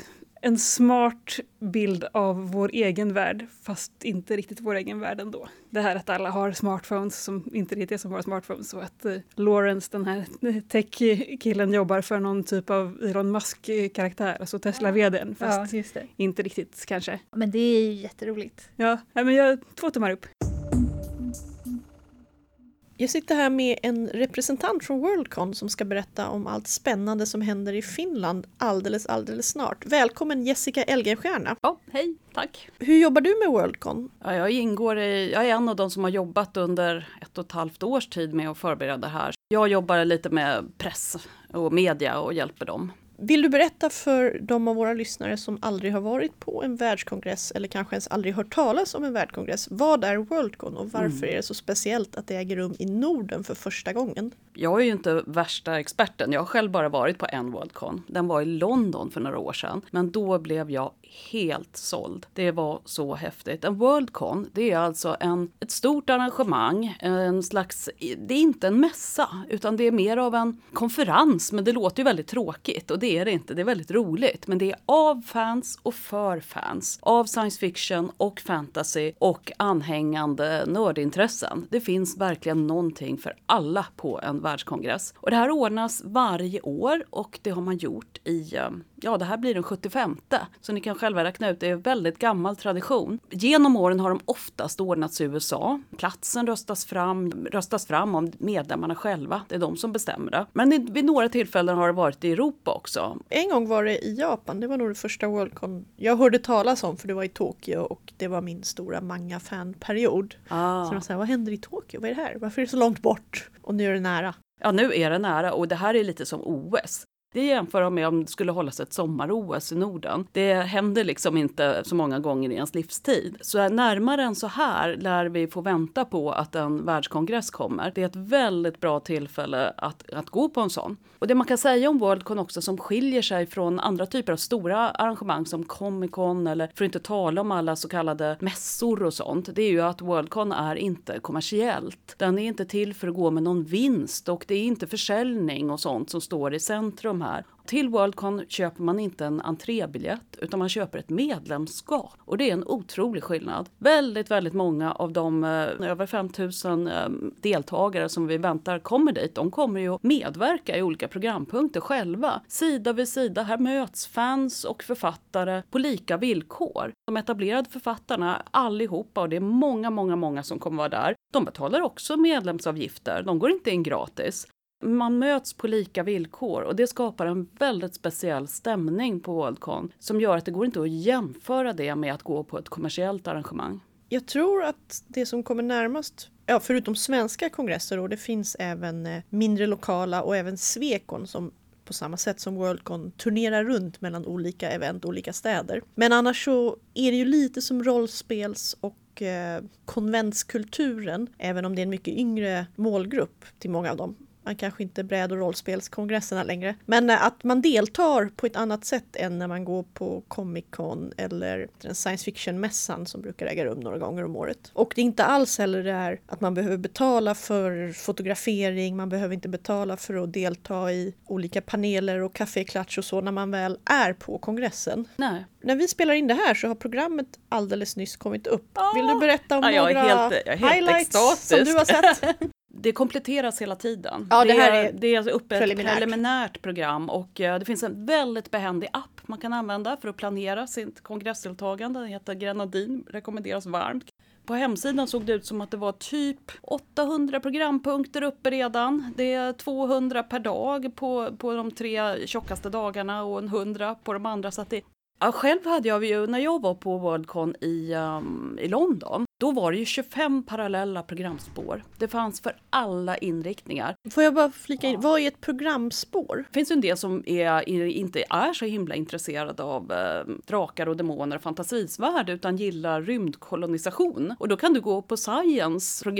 en smart bild av vår egen värld, fast inte riktigt vår egen värld ändå. Det här att alla har smartphones som inte riktigt är som våra smartphones och att eh, Lawrence, den här tech-killen, jobbar för någon typ av Elon Musk-karaktär, alltså Tesla-vdn, fast just det. inte riktigt kanske. Men det är ju jätteroligt. Ja, men jag två tummar upp. Jag sitter här med en representant från Worldcon som ska berätta om allt spännande som händer i Finland alldeles, alldeles snart. Välkommen Jessica Elgenstierna. Ja, hej, tack. Hur jobbar du med Worldcon? Ja, jag, ingår i, jag är en av de som har jobbat under ett och ett halvt års tid med att förbereda det här. Jag jobbar lite med press och media och hjälper dem. Vill du berätta för de av våra lyssnare som aldrig har varit på en världskongress eller kanske ens aldrig hört talas om en världskongress. Vad är Worldcon och varför Mm. är det så speciellt att det äger rum i Norden för första gången? Jag är ju inte värsta experten. Jag har själv bara varit på en Worldcon. Den var i London för några år sedan. Men då blev jag helt såld. Det var så häftigt. En Worldcon, det är alltså en, ett stort arrangemang. En slags, det är inte en mässa, utan det är mer av en konferens. Men det låter ju väldigt tråkigt och det är det inte. Det är väldigt roligt. Men det är av fans och för fans. Av science fiction och fantasy och anhängande nördintressen. Det finns verkligen någonting för alla på en världskongress. Och det här ordnas varje år och det har man gjort i, eh, ja det här blir den 75. Så ni kan själva räkna ut, det är en väldigt gammal tradition. Genom åren har de oftast ordnats i USA. Platsen röstas fram, röstas fram av medlemmarna själva. Det är de som bestämmer det. Men vid några tillfällen har det varit i Europa också. En gång var det i Japan, det var nog det första Worldcon jag hörde talas om för det var i Tokyo och det var min stora manga-fan-period. Så Ah. de sa, vad händer i Tokyo? Vad är det här? Varför är det så långt bort? Och nu är det nära. Ja, nu är det nära och det här är lite som OS. Det jämför jag med om det skulle hållas ett sommar-OS i Norden. Det händer liksom inte så många gånger i ens livstid. Så närmare än så här lär vi få vänta på att en världskongress kommer. Det är ett väldigt bra tillfälle att, att gå på en sån. Och det man kan säga om Worldcon också som skiljer sig från andra typer av stora arrangemang som Comic Con eller för att inte tala om alla så kallade mässor och sånt. Det är ju att Worldcon är inte kommersiellt. Den är inte till för att gå med någon vinst och det är inte försäljning och sånt som står i centrum här. Till Worldcon köper man inte en entrébiljett utan man köper ett medlemskap. Och det är en otrolig skillnad. Väldigt, väldigt många av de eh, över 5000 eh, deltagare som vi väntar kommer dit, de kommer ju att medverka i olika programpunkter själva. Sida vid sida, här möts fans och författare på lika villkor. De etablerade författarna allihopa, och det är många, många, många som kommer vara där, de betalar också medlemsavgifter. De går inte in gratis. Man möts på lika villkor och det skapar en väldigt speciell stämning på Worldcon som gör att det går inte att jämföra det med att gå på ett kommersiellt arrangemang. Jag tror att det som kommer närmast, ja, förutom svenska kongresser, och det finns även eh, mindre lokala och även Swecon som på samma sätt som Worldcon turnerar runt mellan olika event, olika städer. Men annars så är det ju lite som rollspels och eh, konventskulturen, även om det är en mycket yngre målgrupp till många av dem man kanske inte bräd och rollspelskongresserna längre. Men eh, att man deltar på ett annat sätt än när man går på Comic Con eller den science fiction-mässan som brukar äga rum några gånger om året. Och det är inte alls heller det här att man behöver betala för fotografering, man behöver inte betala för att delta i olika paneler och kaffeklatsch och så när man väl är på kongressen. Nej. När vi spelar in det här så har programmet alldeles nyss kommit upp. Vill du berätta om Ja, jag är några helt- helt highlights extatisk. som du har sett? [laughs] Det kompletteras hela tiden. Ja, det här är det är uppe ett preliminärt. preliminärt. program och eh, det finns en väldigt behändig app man kan använda för att planera sitt kongressdeltagande. Den heter Grenadin, rekommenderas varmt. På hemsidan såg det ut som att det var typ 800 programpunkter uppe redan. Det är 200 per dag på, på de tre tjockaste dagarna och en 100 på de andra. Så att det, ja, själv hade jag ju, när jag var på Worldcon i, um, i London, då var det ju 25 parallella programspår. Det fanns för alla inriktningar. Får jag bara flika in, vad är ett programspår? Det finns ju en del som är, inte är så himla intresserade av eh, drakar och demoner och fantasisvärld utan gillar rymdkolonisation. Och då kan du gå på science,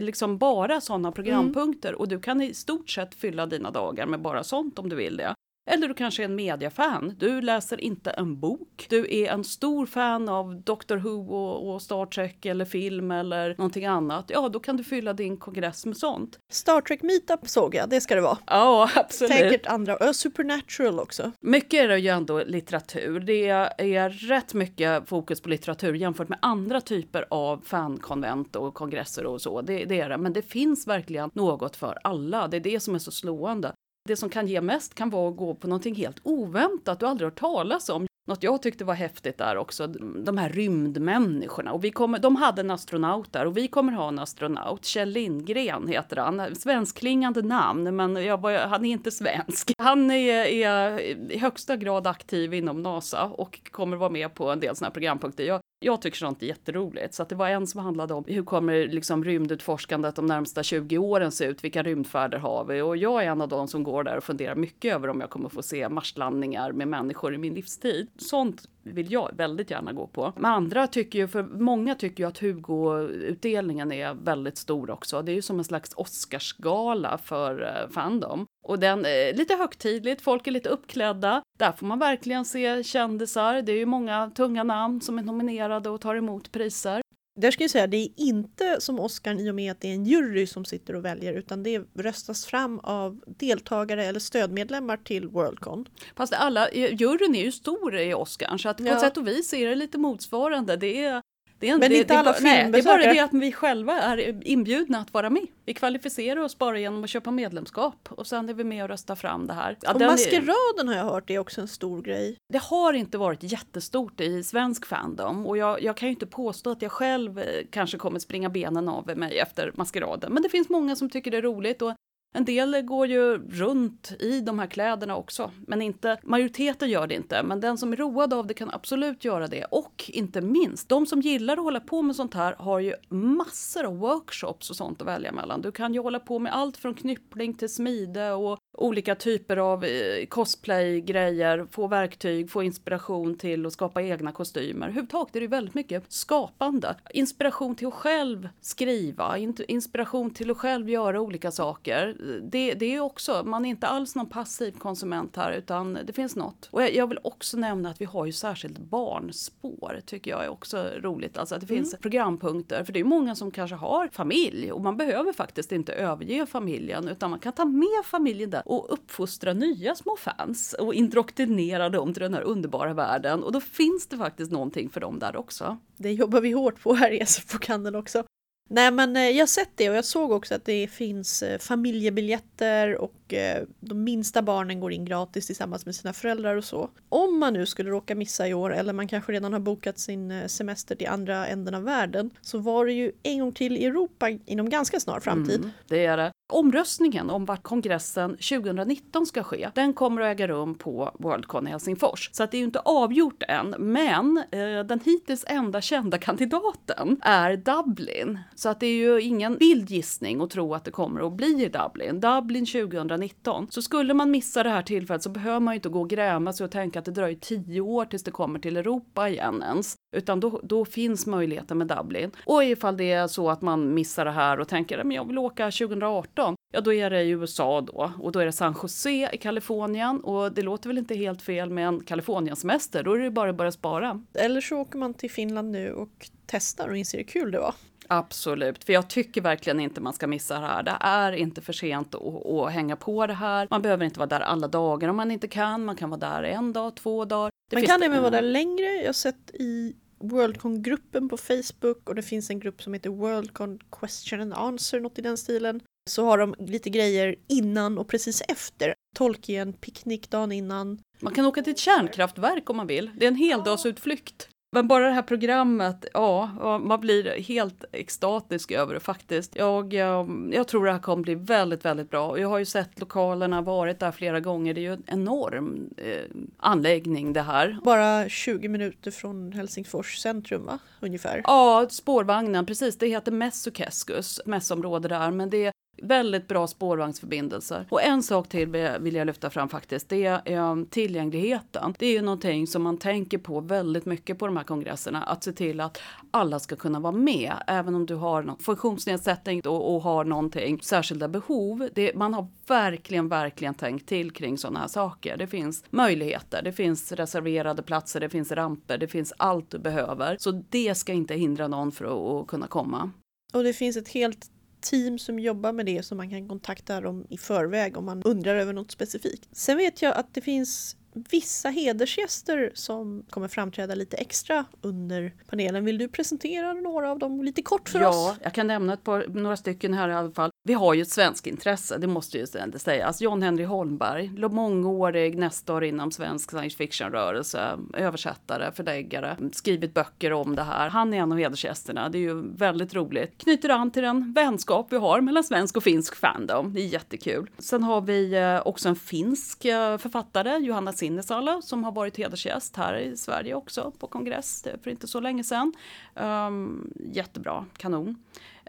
liksom bara sådana programpunkter och du kan i stort sett fylla dina dagar med bara sånt om du vill det. Eller du kanske är en mediafan. Du läser inte en bok. Du är en stor fan av Doctor Who och, och Star Trek eller film eller någonting annat. Ja, då kan du fylla din kongress med sånt. Star Trek Meetup såg jag, det ska det vara. Ja, absolut. Säkert andra, ö, Supernatural också. Mycket är det ju ändå litteratur. Det är rätt mycket fokus på litteratur jämfört med andra typer av fankonvent och kongresser och så. Det, det är det. Men det finns verkligen något för alla. Det är det som är så slående. Det som kan ge mest kan vara att gå på någonting helt oväntat du aldrig hört talas om. Något jag tyckte var häftigt där också, de här rymdmänniskorna. Och vi kommer, de hade en astronaut där och vi kommer ha en astronaut. Kjell Lindgren heter han. Svenskklingande namn, men jag var, han är inte svensk. Han är, är i högsta grad aktiv inom NASA och kommer vara med på en del sådana här programpunkter. Jag, jag tycker sånt är jätteroligt. Så att det var en som handlade om hur kommer liksom rymdutforskandet de närmsta 20 åren se ut? Vilka rymdfärder har vi? Och jag är en av de som går där och funderar mycket över om jag kommer få se marslandningar med människor i min livstid. Sånt vill jag väldigt gärna gå på. Men andra tycker ju, för många tycker ju att Hugo-utdelningen är väldigt stor också. Det är ju som en slags Oscarsgala för eh, fandom. Och den är lite högtidligt, folk är lite uppklädda. Där får man verkligen se kändisar. Det är ju många tunga namn som är nominerade och tar emot priser. Där ska jag säga, det är inte som Oscar i och med att det är en jury som sitter och väljer, utan det röstas fram av deltagare eller stödmedlemmar till Worldcon. Fast alla, juryn är ju stor i Oscar, så att på Ja. ett sätt och vis är det lite motsvarande. Det är, det är, en- Men det, inte det, alla bara- nej, Det är bara filmbesökare. det att vi själva är inbjudna att vara med. Vi kvalificerar oss bara genom att köpa medlemskap och sen är vi med och röstar fram det här. Ja, Och maskeraden har jag hört är också en stor grej. Det har inte varit jättestort i svensk fandom och jag, jag kan ju inte påstå att jag själv eh, kanske kommer springa benen av mig efter maskeraden. Men det finns många som tycker det är roligt och en del går ju runt i de här kläderna också. Men inte, majoriteten gör det inte, men den som är road av det kan absolut göra det. Och inte minst, de som gillar att hålla på med sånt här har ju massor av workshops och sånt att välja mellan. Du kan ju hålla på med allt från knyppling till smide och olika typer av eh, cosplay-grejer, få verktyg, få inspiration till att skapa egna kostymer. Överhuvudtaget är det väldigt mycket skapande. Inspiration till att själv skriva, in- inspiration till att själv göra olika saker. Det, det är också, man är inte alls någon passiv konsument här utan det finns något. Och jag, jag vill också nämna att vi har ju särskilt barnspår, tycker jag är också roligt. Alltså att det finns programpunkter, för det är många som kanske har familj och man behöver faktiskt inte överge familjen utan man kan ta med familjen där. Och uppfostra nya små fans och indoktrinera dem till den här underbara världen. Och då finns det faktiskt någonting för dem där också. Det jobbar vi hårt på här i SF-bokhandeln också. Nej men eh, jag har sett det och jag såg också att det finns eh, familjebiljetter och eh, de minsta barnen går in gratis tillsammans med sina föräldrar och så. Om man nu skulle råka missa i år eller man kanske redan har bokat sin semester till andra änden av världen så var det ju en gång till i Europa inom ganska snar framtid. Mm, det är det. Omröstningen om vart kongressen 2019 ska ske, den kommer att äga rum på Worldcon i Helsingfors. Så att det är ju inte avgjort än, men eh, den hittills enda kända [laughs] kandidaten är Dublin. Så att det är ju ingen vild gissning att tro att det kommer att bli i Dublin. Dublin 2019. Så skulle man missa det här tillfället så behöver man ju inte gå och gräma sig och tänka att det dröjer tio år tills det kommer till Europa igen ens. Utan då, då finns möjligheten med Dublin. Och ifall det är så att man missar det här och tänker att jag vill åka 2018, ja då är det i USA då. Och då är det San Jose i Kalifornien. Och det låter väl inte helt fel med en Kaliforniensemester, då är det bara att börja spara. Eller så åker man till Finland nu och testar och inser hur kul det var. Absolut, för jag tycker verkligen inte man ska missa det här. Det är inte för sent att, att hänga på det här. Man behöver inte vara där alla dagar om man inte kan. Man kan vara där en dag, två dagar. Det man kan även vara där längre. Jag har sett i Worldcon-gruppen på Facebook och det finns en grupp som heter Worldcon Question and Answer, något i den stilen. Så har de lite grejer innan och precis efter. Tolkien, picknick dagen innan. Man kan åka till ett kärnkraftverk om man vill. Det är en heldagsutflykt. Men bara det här programmet, ja, man blir helt extatisk över det faktiskt. Jag, jag, jag tror det här kommer bli väldigt, väldigt bra. Jag har ju sett lokalerna, varit där flera gånger. Det är ju en enorm eh, anläggning det här. Bara 20 minuter från Helsingfors centrum, va? Ungefär. Ja, spårvagnen, precis. Det heter Messukeskus, mässområde där. Men det Väldigt bra spårvagnsförbindelser. Och en sak till vill jag lyfta fram faktiskt. Det är ehm, tillgängligheten. Det är ju någonting som man tänker på väldigt mycket på de här kongresserna. Att se till att alla ska kunna vara med. Även om du har någon funktionsnedsättning och, och har någonting särskilda behov. Det, man har verkligen, verkligen tänkt till kring sådana här saker. Det finns möjligheter. Det finns reserverade platser. Det finns ramper. Det finns allt du behöver. Så det ska inte hindra någon från att kunna komma. Och det finns ett helt team som jobbar med det så man kan kontakta dem i förväg om man undrar över något specifikt. Sen vet jag att det finns vissa hedersgäster som kommer framträda lite extra under panelen. Vill du presentera några av dem lite kort för ja, oss? Ja, jag kan nämna ett par, några stycken här i alla fall. Vi har ju ett svenskt intresse, det måste ju sägas. John Henry Holmberg, mångårig nestor inom svensk science fiction-rörelse, översättare, förläggare, skrivit böcker om det här. Han är en av hedersgästerna, det är ju väldigt roligt. Knyter an till den vänskap vi har mellan svensk och finsk fandom, det är jättekul. Sen har vi eh, också en finsk eh, författare, Johanna Sinnesalo, som har varit hedersgäst här i Sverige också på kongress eh, för inte så länge sedan. Um, jättebra, kanon.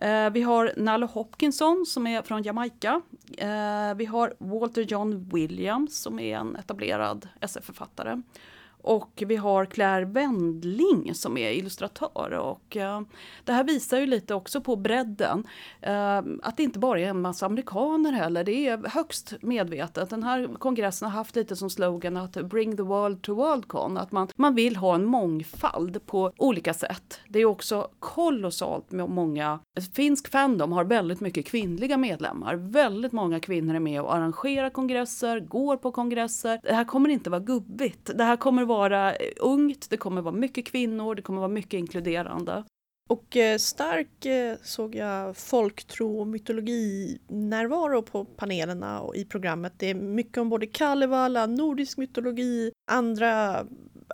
Uh, vi har Nalo Hopkinson som är från Jamaica. Uh, vi har Walter John Williams som är en etablerad SF-författare. Och vi har Claire Wendling som är illustratör. Och, uh, det här visar ju lite också på bredden. Uh, att det inte bara är en massa amerikaner heller. Det är högst medvetet. Den här kongressen har haft lite som slogan att bring the world to Worldcon. Att man, man vill ha en mångfald på olika sätt. Det är också kolossalt med många. Finsk Fandom har väldigt mycket kvinnliga medlemmar. Väldigt många kvinnor är med och arrangerar kongresser, går på kongresser. Det här kommer inte vara gubbigt. Det här kommer vara vara ungt, det kommer vara mycket kvinnor, det kommer vara mycket inkluderande. Och eh, stark eh, såg jag folktro och mytologinärvaro på panelerna och i programmet. Det är mycket om både Kalevala, nordisk mytologi, andra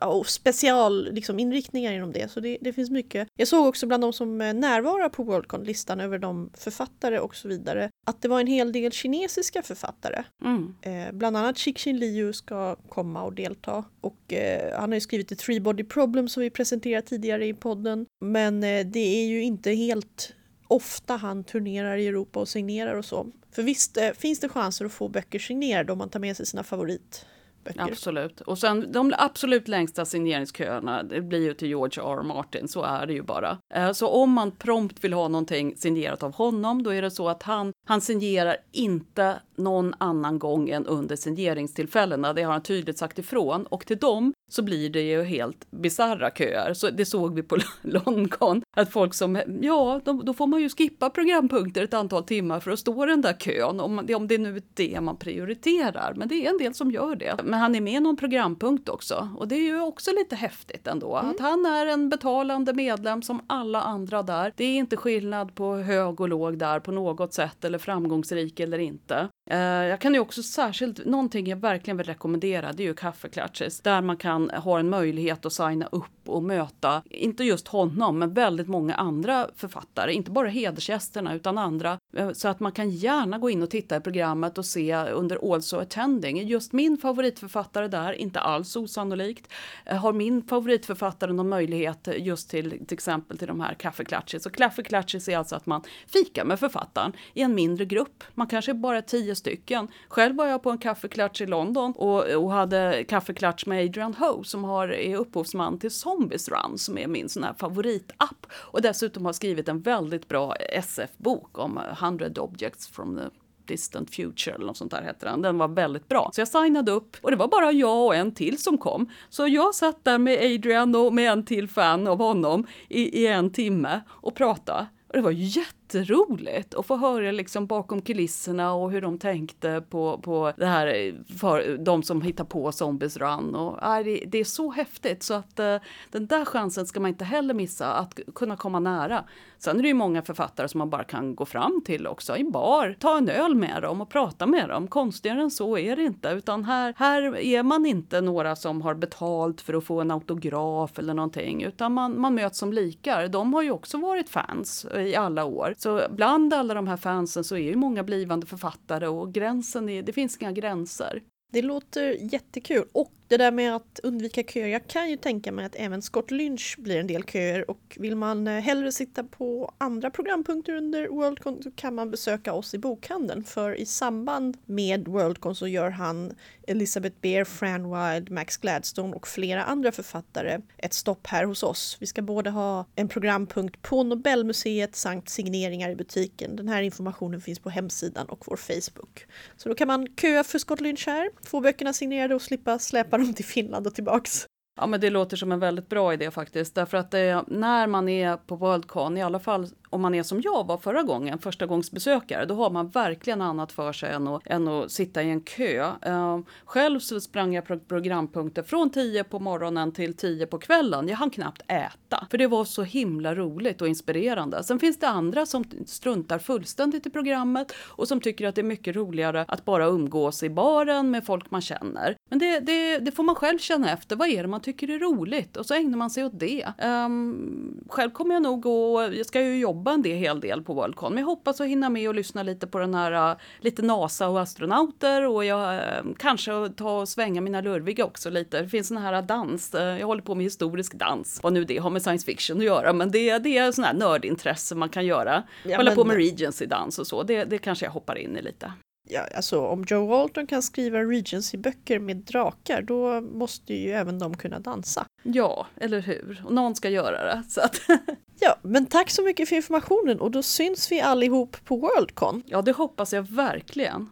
och special liksom, inriktningar inom det. Så det, det, finns mycket. Jag såg också bland de som eh, närvarar på Worldcon, listan över de författare och så vidare, att det var en hel del kinesiska författare. Mm. Eh, bland annat Cixin Liu ska komma och delta. Och eh, han har ju skrivit The Three Body Problem som vi presenterat tidigare i podden. Men eh, det är ju inte helt ofta han turnerar i Europa och signerar och så. För visst eh, finns det chanser att få böcker signerade om man tar med sig sina favorit böcker. Absolut. Och sen de absolut längsta signeringsköerna, det blir ju till George R. Martin, så är det ju bara. Eh, så om man prompt vill ha någonting signerat av honom, då är det så att han, han signerar inte någon annan gång än under signeringstillfällena. Det har han tydligt sagt ifrån. Och till dem så blir det ju helt bisarra köer. Så det såg vi på [laughs] London, att folk som, ja, de, då får man ju skippa programpunkter ett antal timmar för att stå i den där kön, om, om det nu är det man prioriterar. Men det är en del som gör det. Men han är med i någon programpunkt också och det är ju också lite häftigt ändå. Mm. Att han är en betalande medlem som alla andra där. Det är inte skillnad på hög och låg där på något sätt eller framgångsrik eller inte. Eh, jag kan ju också särskilt, någonting jag verkligen vill rekommendera det är ju kaffeklatches där man kan ha en möjlighet att signa upp och möta, inte just honom, men väldigt många andra författare, inte bara hedersgästerna utan andra. Eh, så att man kan gärna gå in och titta i programmet och se under Also attending. Just min favoritförfattare där, inte alls osannolikt, eh, har min favoritförfattare någon möjlighet just till till exempel till de här kaffeklatches. Och kaffeklatches är alltså att man fikar med författaren i en mindre grupp. Man kanske bara är tio stycken. Själv var jag på en kaffeklatsch i London och, och hade kaffeklatsch med Adrian Ho som har, är upphovsman till Zombies Run som är min sån här favoritapp och dessutom har skrivit en väldigt bra SF-bok om 100 objects from the Distant Future eller något sånt där hette den. Den var väldigt bra. Så jag signade upp och det var bara jag och en till som kom. Så jag satt där med Adrian och med en till fan av honom i, i en timme och pratade. Och det var jätte jätteroligt att få höra liksom bakom kulisserna och hur de tänkte på, på det här för de som hittar på Zombies Run. Och, äh, det, det är så häftigt så att äh, den där chansen ska man inte heller missa att kunna komma nära. Sen är det ju många författare som man bara kan gå fram till också i bar, ta en öl med dem och prata med dem. Konstigare än så är det inte, utan här, här är man inte några som har betalt för att få en autograf eller någonting, utan man, man möts som likar. De har ju också varit fans i alla år. Så bland alla de här fansen så är ju många blivande författare och gränsen är, det finns inga gränser. Det låter jättekul. Och det där med att undvika köer, jag kan ju tänka mig att även Scott Lynch blir en del köer och vill man eh, hellre sitta på andra programpunkter under Worldcon så kan man besöka oss i bokhandeln för i samband med Worldcon så gör han Elizabeth Beer, Fran Wild, Max Gladstone och flera andra författare ett stopp här hos oss. Vi ska både ha en programpunkt på Nobelmuseet samt signeringar i butiken. Den här informationen finns på hemsidan och vår Facebook. Så då kan man köa för Scott Lynch här, få böckerna signerade och slippa släpa dem till Finland och tillbaks. Ja, men det låter som en väldigt bra idé faktiskt. Därför att det, när man är på Worldcon, i alla fall om man är som jag var förra gången, första gångs besökare, då har man verkligen annat för sig än att, än att sitta i en kö. Ehm, själv så sprang jag på programpunkter från 10 på morgonen till 10 på kvällen. Jag hann knappt äta, för det var så himla roligt och inspirerande. Sen finns det andra som struntar fullständigt i programmet och som tycker att det är mycket roligare att bara umgås i baren med folk man känner. Men det, det, det får man själv känna efter. Vad är det man tycker är roligt? Och så ägnar man sig åt det. Um, själv kommer jag nog att, jag ska ju jobba en del, hel del på Worldcon, men jag hoppas att hinna med och lyssna lite på den här, uh, lite NASA och astronauter och jag uh, kanske ta och svänga mina lurviga också lite. Det finns sån här dans, uh, jag håller på med historisk dans, vad nu det har med science fiction att göra, men det, det är sån här nördintresse man kan göra. Ja, Hålla men... på med Regency-dans och så, det, det kanske jag hoppar in i lite ja, alltså om Joe Walton kan skriva Regency-böcker med drakar, då måste ju även de kunna dansa. Ja, eller hur? Och någon ska göra det. Så att [laughs] ja, men tack så mycket för informationen och då syns vi allihop på Worldcon. Ja, det hoppas jag verkligen.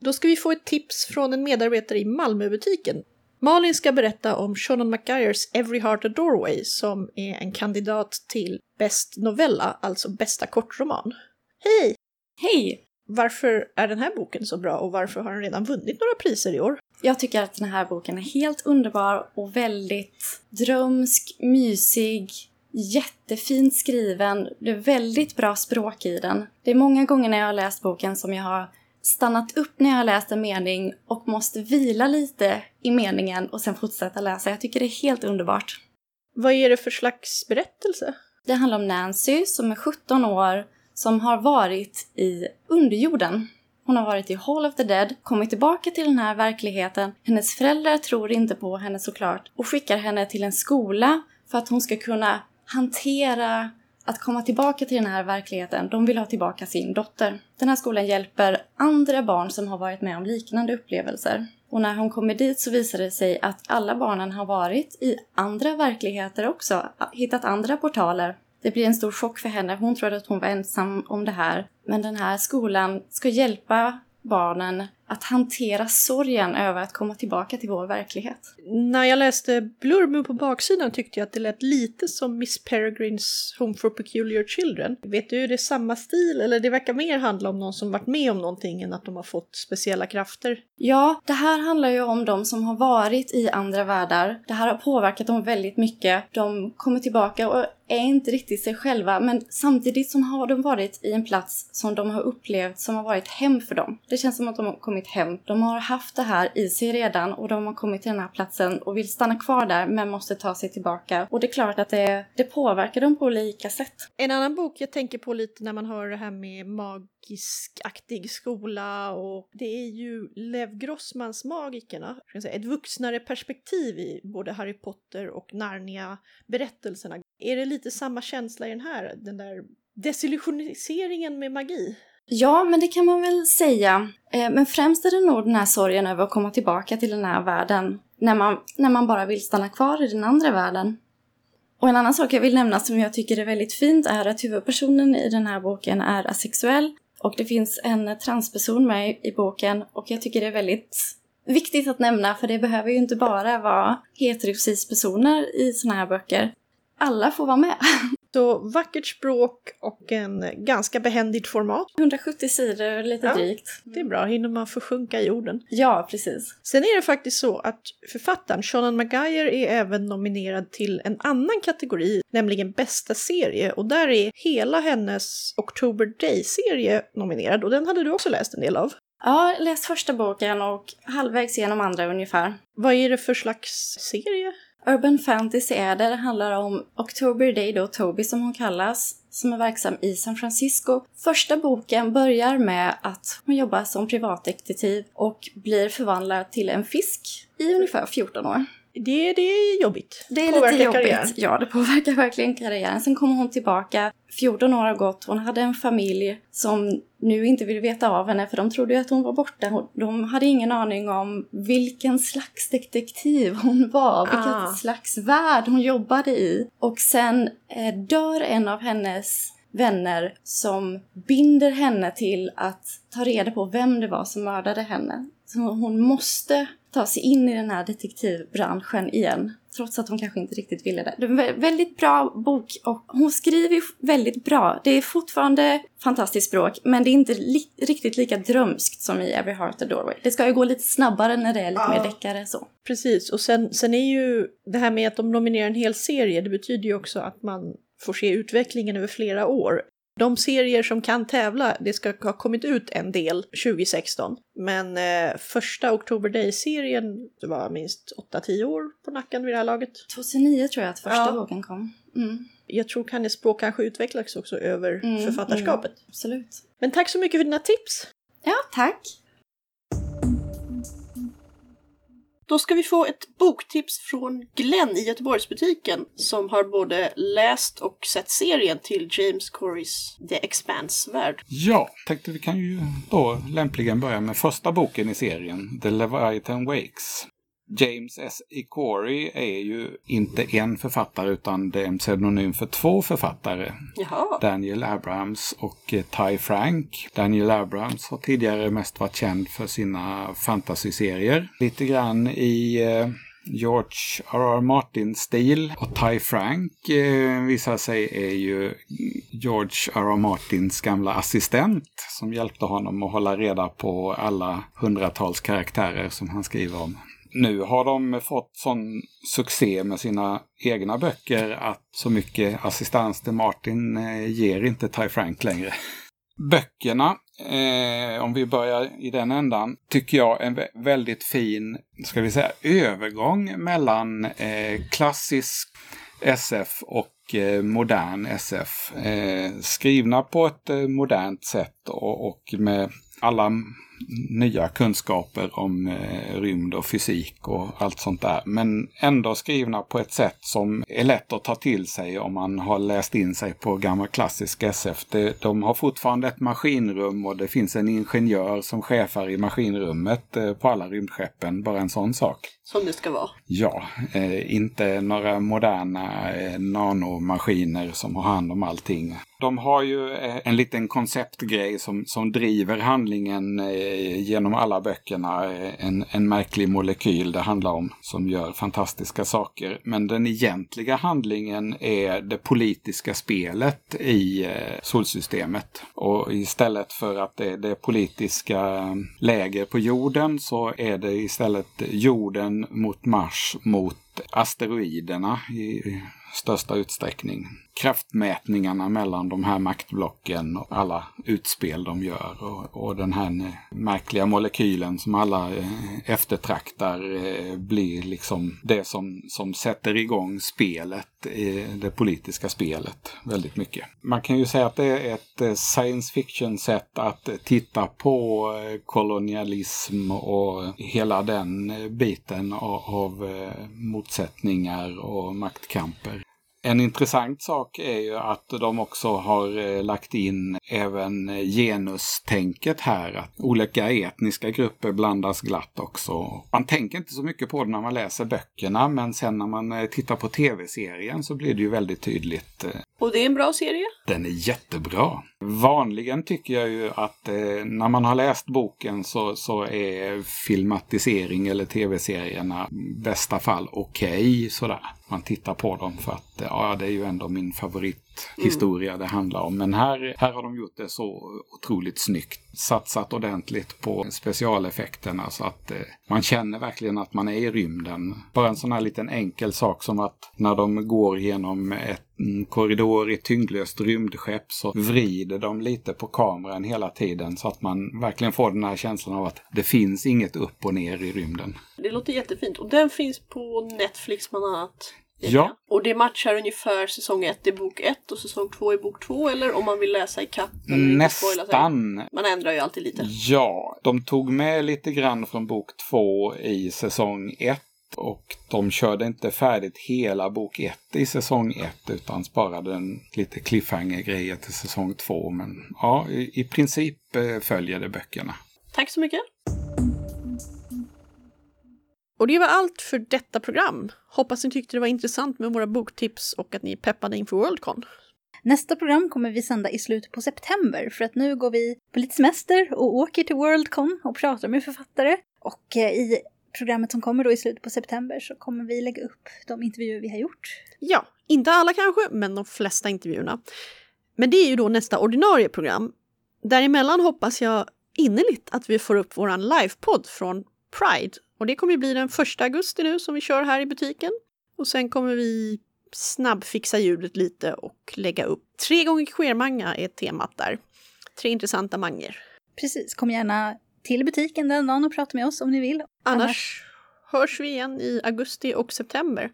Då ska vi få ett tips från en medarbetare i Malmöbutiken. Malin ska berätta om Shonan McGuires Every Heart a Doorway som är en kandidat till Bäst novella, alltså bästa kortroman. Hej! Hej! Varför är den här boken så bra och varför har den redan vunnit några priser i år? Jag tycker att den här boken är helt underbar och väldigt drömsk, mysig, jättefint skriven. Det är väldigt bra språk i den. Det är många gånger när jag har läst boken som jag har stannat upp när jag har läst en mening och måste vila lite i meningen och sen fortsätta läsa. Jag tycker det är helt underbart. Vad är det för slags berättelse? Det handlar om Nancy som är 17 år som har varit i underjorden. Hon har varit i Hall of the Dead, kommit tillbaka till den här verkligheten. Hennes föräldrar tror inte på henne såklart och skickar henne till en skola för att hon ska kunna hantera att komma tillbaka till den här verkligheten. De vill ha tillbaka sin dotter. Den här skolan hjälper andra barn som har varit med om liknande upplevelser. Och när hon kommer dit så visar det sig att alla barnen har varit i andra verkligheter också, hittat andra portaler det blir en stor chock för henne. Hon trodde att hon var ensam om det här. Men den här skolan ska hjälpa barnen att hantera sorgen över att komma tillbaka till vår verklighet. När jag läste blurben på baksidan tyckte jag att det lät lite som Miss Peregrines Home for Peculiar Children. Vet du, är det samma stil eller det verkar mer handla om någon som varit med om någonting än att de har fått speciella krafter? Ja, det här handlar ju om de som har varit i andra världar. Det här har påverkat dem väldigt mycket. De kommer tillbaka och är inte riktigt sig själva, men samtidigt som har de varit i en plats som de har upplevt som har varit hem för dem. Det känns som att de har kommit hem. De har haft det här i sig redan och de har kommit till den här platsen och vill stanna kvar där men måste ta sig tillbaka. Och det är klart att det, det påverkar dem på olika sätt. En annan bok jag tänker på lite när man hör det här med mag magiskaktig skola och det är ju Lev Grossmans Magikerna. Ett vuxnare perspektiv i både Harry Potter och Narnia-berättelserna. Är det lite samma känsla i den här, den där desillusioniseringen med magi? Ja, men det kan man väl säga. Eh, men främst är det nog den här sorgen över att komma tillbaka till den här världen. När man, när man bara vill stanna kvar i den andra världen. Och en annan sak jag vill nämna som jag tycker är väldigt fint är att huvudpersonen i den här boken är asexuell. Och det finns en transperson med i boken och jag tycker det är väldigt viktigt att nämna för det behöver ju inte bara vara heterosexuella personer i såna här böcker. Alla får vara med. [laughs] Så vackert språk och en ganska behändigt format. 170 sidor lite Ja. drygt. Det är bra, hinner man försjunka i orden. Ja, precis. Sen är det faktiskt så att författaren Shonan Maguire är även nominerad till en annan kategori, nämligen bästa serie. Och där är hela hennes October Day-serie nominerad och den hade du också läst en del av. Ja, jag läst första boken och halvvägs igenom andra ungefär. Vad är det för slags serie? Urban Fantasy är det. Det handlar om October Day, då Toby som hon kallas, som är verksam i San Francisco. Första boken börjar med att hon jobbar som privatdetektiv och blir förvandlad till en fisk i ungefär 14 år. Det, det är jobbigt. Det är Påverkar lite jobbigt. karriären. Ja, det påverkar verkligen karriären. Sen kommer hon tillbaka. 14 år har gått. Hon hade en familj som nu inte vill veta av henne för de trodde ju att hon var borta. De hade ingen aning om vilken slags detektiv hon var, vilken Ah. slags värld hon jobbade i. Och sen eh, dör en av hennes vänner som binder henne till att ta reda på vem det var som mördade henne. Så hon måste ta sig in i den här detektivbranschen igen. Trots att hon kanske inte riktigt ville det. Det är en vä- väldigt bra bok och hon skriver ju väldigt bra. Det är fortfarande fantastiskt språk men det är inte li- riktigt lika drömskt som i Every Heart a Doorway. Det ska ju gå lite snabbare när det är lite mer deckare så. Precis, och sen, sen är ju det här med att de nominerar en hel serie, det betyder ju också att man får se utvecklingen över flera år. De serier som kan tävla, det ska ha kommit ut en del 2016. Men eh, första October Day-serien, var minst 8-10 år på nacken vid det här laget. 2009 tror jag att första Ja. boken kom. Mm, Jag tror hennes språk kanske utvecklas också över Mm, författarskapet. absolut. Men tack så mycket för dina tips! Ja, tack. Då ska vi få ett boktips från Glenn i Göteborgsbutiken som har både läst och sett serien till James Corys The Expanse-värld. Ja, tänkte vi kan ju då lämpligen börja med första boken i serien, The Leviathan Wakes. James S. Corey är ju inte en författare utan det är en pseudonym för två författare. Jaha. Daniel Abrams och eh, Ty Frank. Daniel Abrams har tidigare mest varit känd för sina fantasyserier. Lite grann i eh, George R.R. Martin-stil. Och Ty Frank eh, visar sig är ju George R.R. Martins gamla assistent som hjälpte honom att hålla reda på alla hundratals karaktärer som han skriver om. Nu har de fått sån succé med sina egna böcker att så mycket assistans till Martin eh, ger inte Ty Frank längre. Böckerna, eh, om vi börjar i den ändan, tycker jag är en vä- väldigt fin, ska vi säga, övergång mellan eh, klassisk SF och eh, modern SF. Eh, skrivna på ett eh, modernt sätt och, och med alla nya kunskaper om eh, rymd och fysik och allt sånt där. Men ändå skrivna på ett sätt som är lätt att ta till sig om man har läst in sig på gammal klassisk SF. Det, de har fortfarande ett maskinrum och det finns en ingenjör som chefar i maskinrummet eh, på alla rymdskeppen. Bara en sån sak. Som det ska vara. Ja, eh, inte några moderna eh, nanomaskiner som har hand om allting. De har ju eh, en liten konceptgrej som, som driver handlingen eh, genom alla böckerna eh, en, en märklig molekyl det handlar om som gör fantastiska saker. Men den egentliga handlingen är det politiska spelet i eh, solsystemet. Och istället för att det är det politiska eh, läger på jorden så är det istället jorden mot Mars mot asteroiderna i största utsträckning. Kraftmätningarna mellan de här maktblocken och alla utspel de gör och, och den här märkliga molekylen som alla eh, eftertraktar eh, blir liksom det som, som sätter igång spelet, eh, det politiska spelet väldigt mycket. Man kan ju säga att det är ett science fiction sätt att titta på kolonialism och hela den biten av, av motsättningar och maktkamper. En intressant sak är ju att de också har eh, lagt in även eh, genustänket här. Att olika etniska grupper blandas glatt också. Man tänker inte så mycket på det när man läser böckerna men sen när man eh, tittar på tv-serien så blir det ju väldigt tydligt. Och det är en bra serie? Den är jättebra. Vanligen tycker jag ju att eh, när man har läst boken så, så är filmatisering eller tv-serierna i bästa fall okej okay, sådär. Man tittar på dem för att ja, det är ju ändå min favorit favorithistoria mm. det handlar om. Men här, här har de gjort det så otroligt snyggt. Satsat ordentligt på specialeffekterna så att eh, man känner verkligen att man är i rymden. Bara en sån här liten enkel sak som att när de går genom ett en korridor i tyngdlöst rymdskepp så vrider de lite på kameran hela tiden så att man verkligen får den här känslan av att det finns inget upp och ner i rymden. Det låter jättefint och den finns på Netflix bland annat. Ja. Och det matchar ungefär säsong 1 i bok 1 och säsong 2 i bok 2 eller om man vill läsa i kapp Nästan. Man ändrar ju alltid lite. Ja, de tog med lite grann från bok 2 i säsong 1 och de körde inte färdigt hela bok 1 i säsong 1 utan sparade en lite cliffhanger-grejer till säsong 2. Men ja, i, i princip eh, följer det böckerna. Tack så mycket! Och det var allt för detta program. Hoppas ni tyckte det var intressant med våra boktips och att ni är peppade inför Worldcon. Nästa program kommer vi sända i slutet på september för att nu går vi på lite semester och åker till Worldcon och pratar med författare. Och eh, i programmet som kommer då i slutet på september så kommer vi lägga upp de intervjuer vi har gjort. Ja, inte alla kanske, men de flesta intervjuerna. Men det är ju då nästa ordinarie program. Däremellan hoppas jag innerligt att vi får upp våran livepodd från Pride. Och det kommer ju bli den första augusti nu som vi kör här i butiken. Och sen kommer vi snabbfixa ljudet lite och lägga upp tre gånger queermanga är temat där. Tre intressanta manger. Precis, kom gärna till butiken den dagen och prata med oss om ni vill. Annars, Annars hörs vi igen i augusti och september.